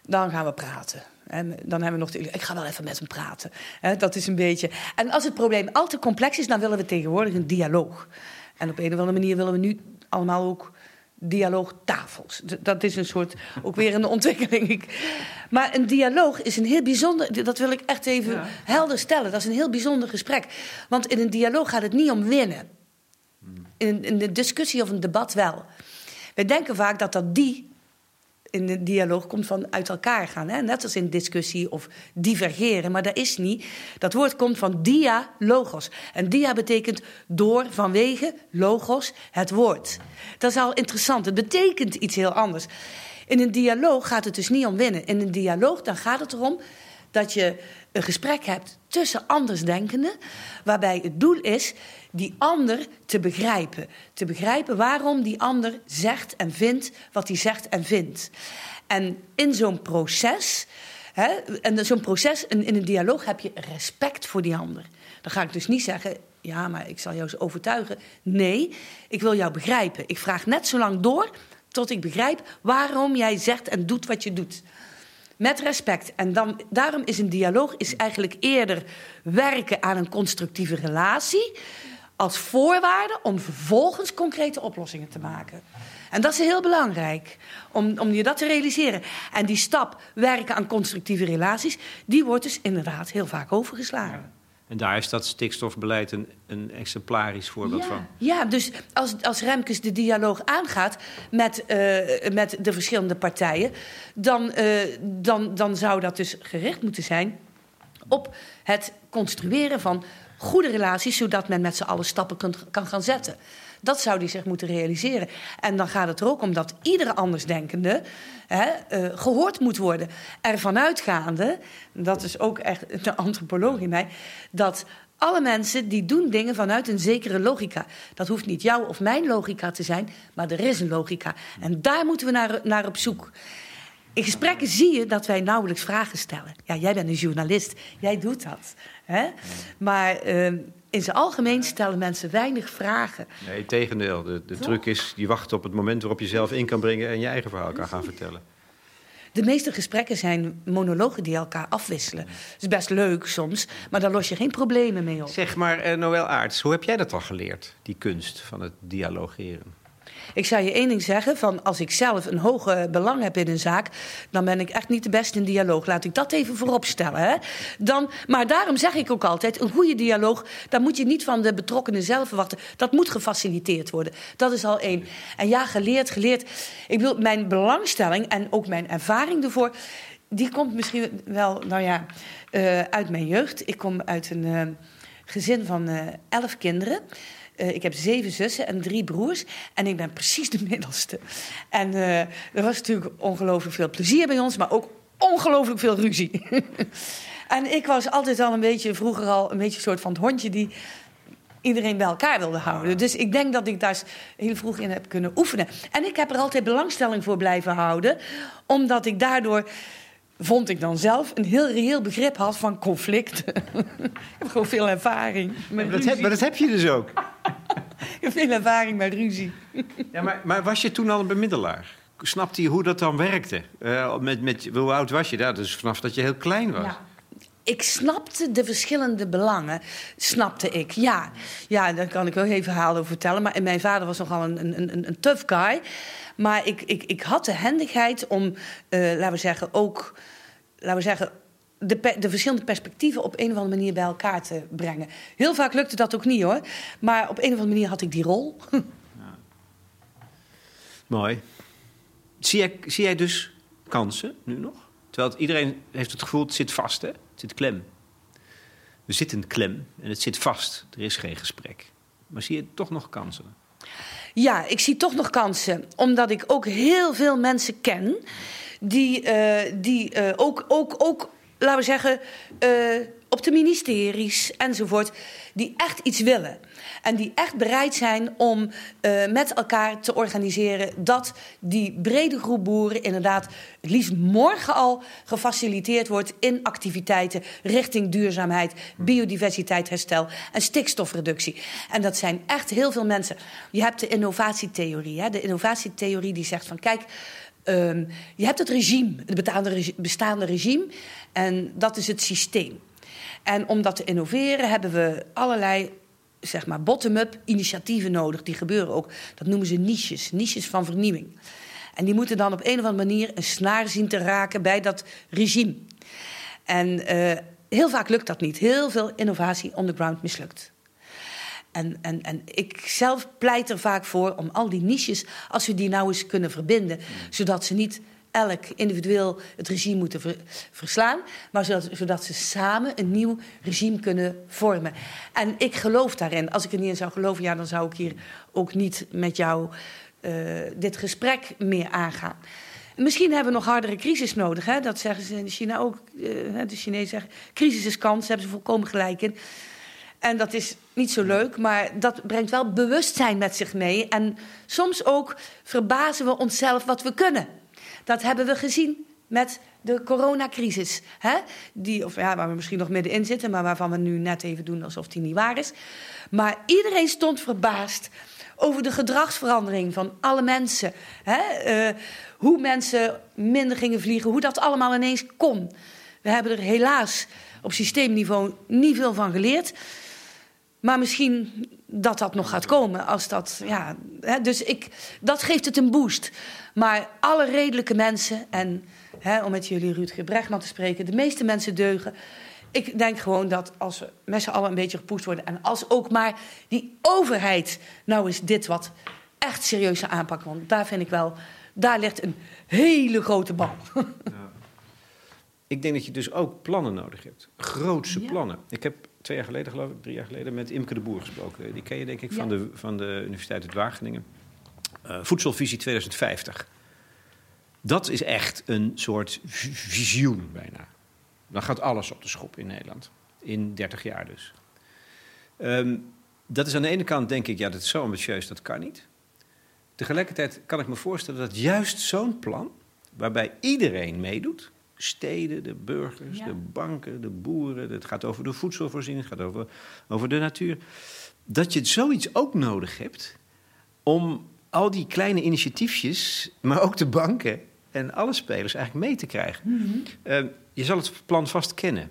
dan gaan we praten. En dan hebben we nog de, ik ga wel even met hem praten. Dat is een beetje. En als het probleem al te complex is, dan willen we tegenwoordig een dialoog. En op een of andere manier willen we nu allemaal ook dialoogtafels. Dat is een soort, ook weer een ontwikkeling. Ik- Maar een dialoog is een heel bijzonder, dat wil ik echt even helder stellen. Dat is een heel bijzonder gesprek. Want in een dialoog gaat het niet om winnen. In, in de discussie of een debat wel. We denken vaak dat dat die in de dialoog komt van uit elkaar gaan. Hè? Net als in discussie of divergeren. Maar dat is niet. Dat woord komt van dia, logos. En dia betekent door, vanwege, logos, het woord. Dat is al interessant. Het betekent iets heel anders. In een dialoog gaat het dus niet om winnen. In een dialoog dan gaat het erom dat je een gesprek hebt tussen andersdenkenden... waarbij het doel is die ander te begrijpen. Te begrijpen waarom die ander zegt en vindt wat hij zegt en vindt. En in zo'n proces... Hè, en zo'n proces, in, in een dialoog heb je respect voor die ander. Dan ga ik dus niet zeggen, ja, maar ik zal jou eens overtuigen. Nee, ik wil jou begrijpen. Ik vraag net zo lang door tot ik begrijp waarom jij zegt en doet wat je doet. Met respect. En dan, daarom is een dialoog is eigenlijk eerder werken aan een constructieve relatie. Als voorwaarde om vervolgens concrete oplossingen te maken. En dat is heel belangrijk, om, om je dat te realiseren. En die stap, werken aan constructieve relaties, die wordt dus inderdaad heel vaak overgeslagen. En daar is dat stikstofbeleid een, een exemplarisch voorbeeld ja. van. Ja, dus als, als Remkes de dialoog aangaat met, eh, met de verschillende partijen, dan, eh, dan, dan zou dat dus gericht moeten zijn op het construeren van goede relaties, zodat men met z'n allen stappen kan, kan gaan zetten. Dat zou die zich moeten realiseren. En dan gaat het er ook om dat iedere andersdenkende hè, uh, gehoord moet worden. Ervan uitgaande, dat is ook echt de antropoloog in mij, dat alle mensen die doen dingen vanuit een zekere logica. Dat hoeft niet jouw of mijn logica te zijn, maar er is een logica. En daar moeten we naar, naar op zoek. In gesprekken zie je dat wij nauwelijks vragen stellen. Ja, jij bent een journalist, jij doet dat. Hè? Maar uh, in zijn algemeen stellen mensen weinig vragen. Nee, tegendeel. De, de truc is, je wacht op het moment waarop je zelf in kan brengen... en je eigen verhaal kan gaan vertellen. De meeste gesprekken zijn monologen die elkaar afwisselen. Dat is best leuk soms, maar daar los je geen problemen mee op. Zeg maar, uh, Noël Aarts, hoe heb jij dat al geleerd? Die kunst van het dialogeren? Ik zou je één ding zeggen: van als ik zelf een hoge belang heb in een zaak, dan ben ik echt niet de beste in dialoog. Laat ik dat even voorop stellen. Hè? Dan, maar daarom zeg ik ook altijd: een goede dialoog, daar moet je niet van de betrokkenen zelf verwachten. Dat moet gefaciliteerd worden. Dat is al één. En ja, geleerd, geleerd. Ik wil mijn belangstelling en ook mijn ervaring ervoor. Die komt misschien wel, nou ja, uh, uit mijn jeugd. Ik kom uit een uh, gezin van uh, elf kinderen. Uh, ik heb zeven zussen en drie broers. En ik ben precies de middelste. En uh, er was natuurlijk ongelooflijk veel plezier bij ons, maar ook ongelooflijk veel ruzie. en ik was altijd al een beetje, vroeger al een beetje een soort van het hondje die iedereen bij elkaar wilde houden. Dus ik denk dat ik daar heel vroeg in heb kunnen oefenen. En ik heb er altijd belangstelling voor blijven houden, omdat ik daardoor vond ik dan zelf een heel reëel begrip had van conflict. ik heb gewoon veel ervaring met maar dat, heb, maar dat heb je dus ook. ik heb veel ervaring met ruzie. ja, maar, maar, was je toen al een bemiddelaar? Snapte je hoe dat dan werkte? Uh, met, met, hoe oud was je? Dat dus vanaf dat je heel klein was. Ja. Ik snapte de verschillende belangen, snapte ik, ja. Ja, daar kan ik wel even verhaal over vertellen. Maar mijn vader was nogal een, een, een, een tough guy. Maar ik, ik, ik had de handigheid om, uh, laten we zeggen, ook... Laten we zeggen, de, de, verschillende perspectieven op een of andere manier bij elkaar te brengen. Heel vaak lukte dat ook niet hoor. Maar op een of andere manier had ik die rol. Ja. Mooi. Zie jij, zie jij dus kansen nu nog? Terwijl iedereen heeft het gevoel, het zit vast hè? Het zit klem. We zitten klem en het zit vast. Er is geen gesprek. Maar zie je toch nog kansen? Ja, ik zie toch nog kansen. Omdat ik ook heel veel mensen ken die, uh, die uh, ook, ook, ook, laten we zeggen, uh, op de ministeries enzovoort, die echt iets willen. En die echt bereid zijn om met elkaar te organiseren dat die brede groep boeren inderdaad het liefst morgen al gefaciliteerd wordt in activiteiten richting duurzaamheid, biodiversiteit, herstel en stikstofreductie. En dat zijn echt heel veel mensen. Je hebt de innovatietheorie. Hè? De innovatietheorie die zegt van kijk. Um, je hebt het regime, het bestaande, regime, en dat is het systeem. En om dat te innoveren hebben we allerlei zeg maar bottom-up initiatieven nodig. Die gebeuren ook. Dat noemen ze niches, niches van vernieuwing. En die moeten dan op een of andere manier een snaar zien te raken bij dat regime. En uh, heel vaak lukt dat niet. Heel veel innovatie on the ground mislukt. En, en, en ik zelf pleit er vaak voor om al die niches, als we die nou eens kunnen verbinden, zodat ze niet elk individueel het regime moeten ver, verslaan, maar zodat, ze samen een nieuw regime kunnen vormen. En ik geloof daarin. Als ik er niet in zou geloven, ja, dan zou ik hier ook niet met jou uh, dit gesprek meer aangaan. Misschien hebben we nog hardere crisis nodig. Hè? Dat zeggen ze in China ook. Uh, de Chinezen zeggen, crisis is kans, daar hebben ze volkomen gelijk in. En dat is niet zo leuk, maar dat brengt wel bewustzijn met zich mee. En soms ook verbazen we onszelf wat we kunnen. Dat hebben we gezien met de coronacrisis. Hè? Die, of ja, waar we misschien nog middenin zitten, maar waarvan we nu net even doen alsof die niet waar is. Maar iedereen stond verbaasd over de gedragsverandering van alle mensen. Hè? Uh, hoe mensen minder gingen vliegen, hoe dat allemaal ineens kon. We hebben er helaas op systeemniveau niet veel van geleerd. Maar misschien dat dat nog gaat komen. Als dat, ja, hè, dus ik, dat geeft het een boost. Maar alle redelijke mensen, en hè, om met jullie Rutger Bregman te spreken, de meeste mensen deugen ik denk gewoon dat als we met z'n allen een beetje gepoest worden... en als ook maar die overheid nou eens dit wat echt serieus zou aanpakken... want daar vind ik wel, daar ligt een hele grote bal. Ik denk dat je dus ook plannen nodig hebt. Grootse Ja. plannen. Ik heb twee jaar geleden, geloof ik, drie jaar geleden... met Imke de Boer gesproken. Die ken je denk ik van, Ja. de, van de Universiteit uit Wageningen. Eh, Voedselvisie 2050. Dat is echt een soort visioen bijna. Dan gaat alles op de schop in Nederland. In 30 jaar dus. Ehm, dat is aan de ene kant denk ik, ja, dat is zo ambitieus, dat kan niet. Tegelijkertijd kan ik me voorstellen dat juist zo'n plan, waarbij iedereen meedoet, steden, de burgers, Ja. de banken, de boeren, het gaat over de voedselvoorziening, het gaat over, over de natuur, dat je zoiets ook nodig hebt om al die kleine initiatiefjes, maar ook de banken en alle spelers eigenlijk mee te krijgen. Ehm, je zal het plan vast kennen.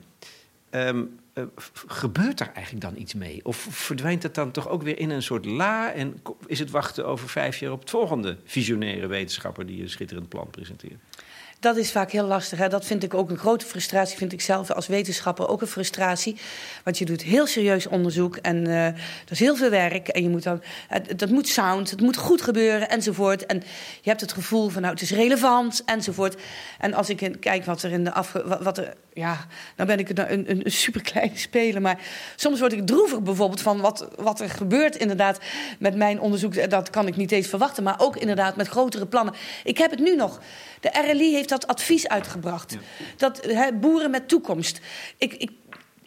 Ehm, eh, gebeurt daar eigenlijk dan iets mee? Of verdwijnt het dan toch ook weer in een soort la? En is het wachten over vijf jaar op het volgende visionaire wetenschapper die een schitterend plan presenteert? Dat is vaak heel lastig. Hè? Dat vind ik ook een grote frustratie. Vind ik zelf als wetenschapper ook een frustratie. Want je doet heel serieus onderzoek en eh er is heel veel werk. En je moet dan, dat moet sound, het moet goed gebeuren enzovoort. En je hebt het gevoel van nou, het is relevant enzovoort. En als ik kijk wat er in de afge... Wat, er, ja, dan ben ik een, een, een superkleine speler. Maar soms word ik droevig bijvoorbeeld van wat, wat er gebeurt inderdaad met mijn onderzoek. Dat kan ik niet eens verwachten. Maar ook inderdaad met grotere plannen. Ik heb het nu nog. De RLI heeft dat advies uitgebracht. Dat boeren met toekomst. Ik, ik,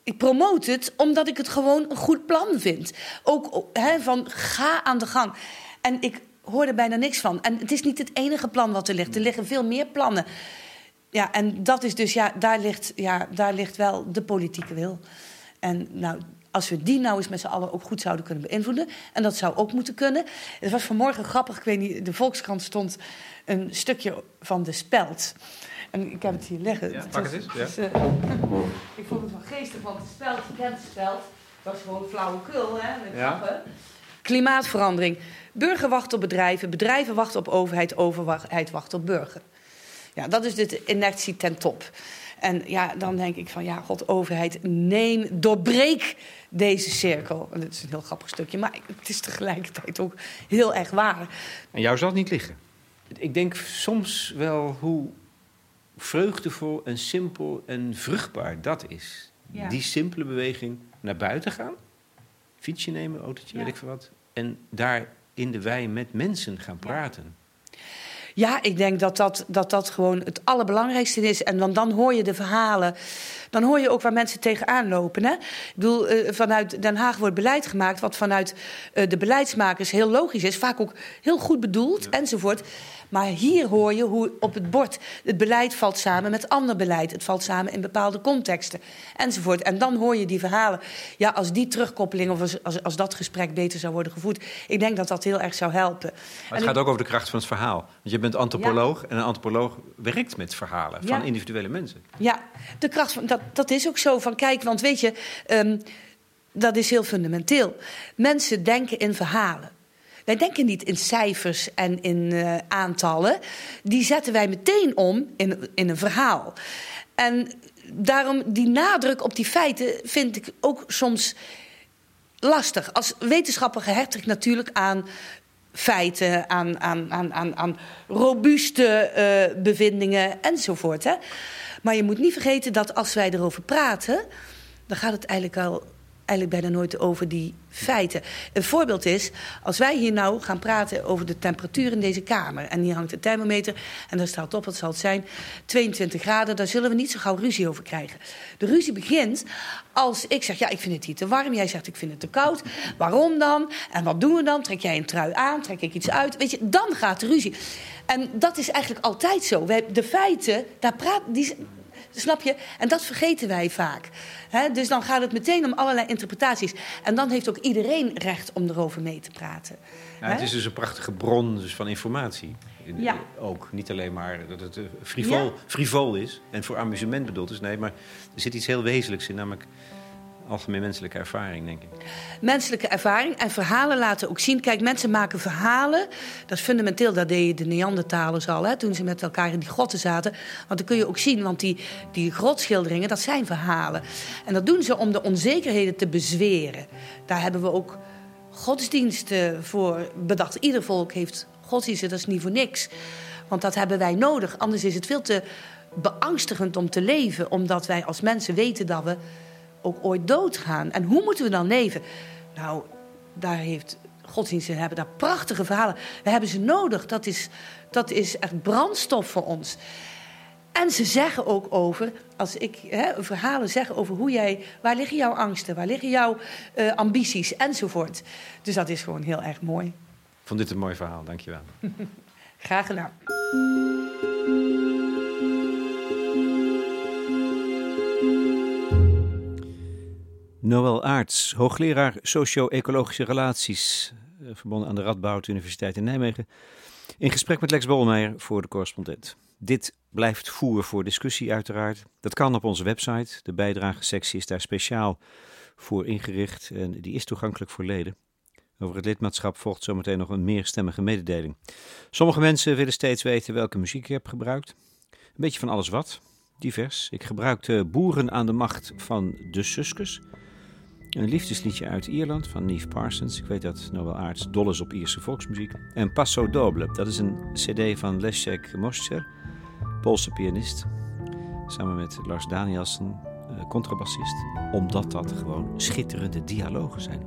ik promote het omdat ik het gewoon een goed plan vind. Ook van ga aan de gang. En ik hoor er bijna niks van. En het is niet het enige plan wat er ligt. Er liggen veel meer plannen. Ja, en dat is dus, ja, daar ligt, ja, daar ligt wel de politieke wil. En nou, als we die nou eens met z'n allen ook goed zouden kunnen beïnvloeden. En dat zou ook moeten kunnen. Het was vanmorgen grappig, ik weet niet, de Volkskrant stond een stukje van de speld. En ik heb het hier liggen. Ja, pak het eens, ja. dus, eh, ik vond het wel geestig, want het speld, je kent het speld. Dat was gewoon flauwekul, hè, met Ja. grappen. Klimaatverandering. Burger wacht op bedrijven, bedrijven wachten op overheid, overheid wacht op burger. Ja, dat is de inertie ten top. En ja, dan denk ik van, ja, god, overheid, neem, doorbreek deze cirkel. En dit is een heel grappig stukje, maar het is tegelijkertijd ook heel erg waar. En jou zal het niet liggen. Ik denk soms wel hoe vreugdevol en simpel en vruchtbaar dat is. Ja. Die simpele beweging naar buiten gaan, fietsje nemen, autootje, Ja. weet ik veel wat. En daar in de wei met mensen gaan praten. Ja, ik denk dat dat, dat dat gewoon het allerbelangrijkste is. En dan, dan hoor je de verhalen. Dan hoor je ook waar mensen tegenaan lopen. Hè? Ik bedoel, eh, vanuit Den Haag wordt beleid gemaakt... wat vanuit eh, de beleidsmakers heel logisch is. Vaak ook heel goed bedoeld, enzovoort. Maar hier hoor je hoe op het bord... het beleid valt samen met ander beleid. Het valt samen in bepaalde contexten, enzovoort. En dan hoor je die verhalen. Ja, als die terugkoppeling of als, als, als dat gesprek beter zou worden gevoerd... ik denk dat dat heel erg zou helpen. Maar En het gaat ook over de kracht van het verhaal. Want je bent antropoloog en een antropoloog werkt met verhalen Ja. van individuele mensen. Ja, de kracht van dat, dat is ook zo. Van kijk, want weet je, ehm, dat is heel fundamenteel. Mensen denken in verhalen. Wij denken niet in cijfers en in eh, aantallen. Die zetten wij meteen om in, in een verhaal. En daarom die nadruk op die feiten vind ik ook soms lastig. Als wetenschapper gehecht ik natuurlijk aan feiten, aan, aan, aan, aan, aan robuuste eh, bevindingen enzovoort. Hè? Maar je moet niet vergeten dat als wij erover praten, dan gaat het eigenlijk al eigenlijk bijna nooit over die feiten. Een voorbeeld is, als wij hier nou gaan praten over de temperatuur in deze kamer... en hier hangt de thermometer en daar staat op, wat zal het zijn, 22 graden... daar zullen we niet zo gauw ruzie over krijgen. De ruzie begint als ik zeg, ja, ik vind het hier te warm. Jij zegt, ik vind het te koud. Waarom dan? En wat doen we dan? Trek jij een trui aan? Trek ik iets uit? Weet je, dan gaat de ruzie. En dat is eigenlijk altijd zo. De feiten, daar praat, die, Snap je? En dat vergeten wij vaak. Dus dan gaat het meteen om allerlei interpretaties. En dan heeft ook iedereen recht om erover mee te praten. Ja, het is dus een prachtige bron dus van informatie. Ja. Ook niet alleen maar dat het eh, frivol, Ja. frivol is en voor amusement bedoeld is. Nee, maar er zit iets heel wezenlijks in. Namelijk, algemeen menselijke ervaring, denk ik. Menselijke ervaring en verhalen laten ook zien. Kijk, mensen maken verhalen. Dat is fundamenteel. Dat deden de Neandertalers al, hè, toen ze met elkaar in die grotten zaten. Want dan kun je ook zien, want die, die grotschilderingen, dat zijn verhalen. En dat doen ze om de onzekerheden te bezweren. Daar hebben we ook godsdiensten voor bedacht. Ieder volk heeft godsdiensten, dat is niet voor niks. Want dat hebben wij nodig. Anders is het veel te beangstigend om te leven. Omdat wij als mensen weten dat we ook ooit doodgaan. En hoe moeten we dan leven? Nou, daar heeft godsdiensten hebben daar prachtige verhalen. We hebben ze nodig. Dat is, dat is echt brandstof voor ons. En ze zeggen ook over, als ik hè, verhalen zeg over hoe jij, waar liggen jouw angsten, waar liggen jouw uh, ambities enzovoort. Dus dat is gewoon heel erg mooi. Ik vond dit een mooi verhaal, dankjewel. Graag gedaan. Noël Aarts, hoogleraar socio-ecologische relaties, eh, verbonden aan de Radboud Universiteit in Nijmegen, in gesprek met Lex Bolmeijer voor de correspondent. Dit blijft voer voor discussie uiteraard. Dat kan op onze website. De bijdragesectie is daar speciaal voor ingericht en die is toegankelijk voor leden. Over het lidmaatschap volgt zometeen nog een meerstemmige mededeling. Sommige mensen willen steeds weten welke muziek ik heb gebruikt. Een beetje van alles wat, divers. Ik gebruikte Boeren aan de Macht van de Suskes. Een liefdesliedje uit Ierland van Neve Parsons. Ik weet dat Noël Aarts dol is op Ierse volksmuziek. En Passo Doble, dat is een cd van Leszek Moscher, Poolse pianist. Samen met Lars Danielsen, eh, contrabassist. Omdat dat gewoon schitterende dialogen zijn.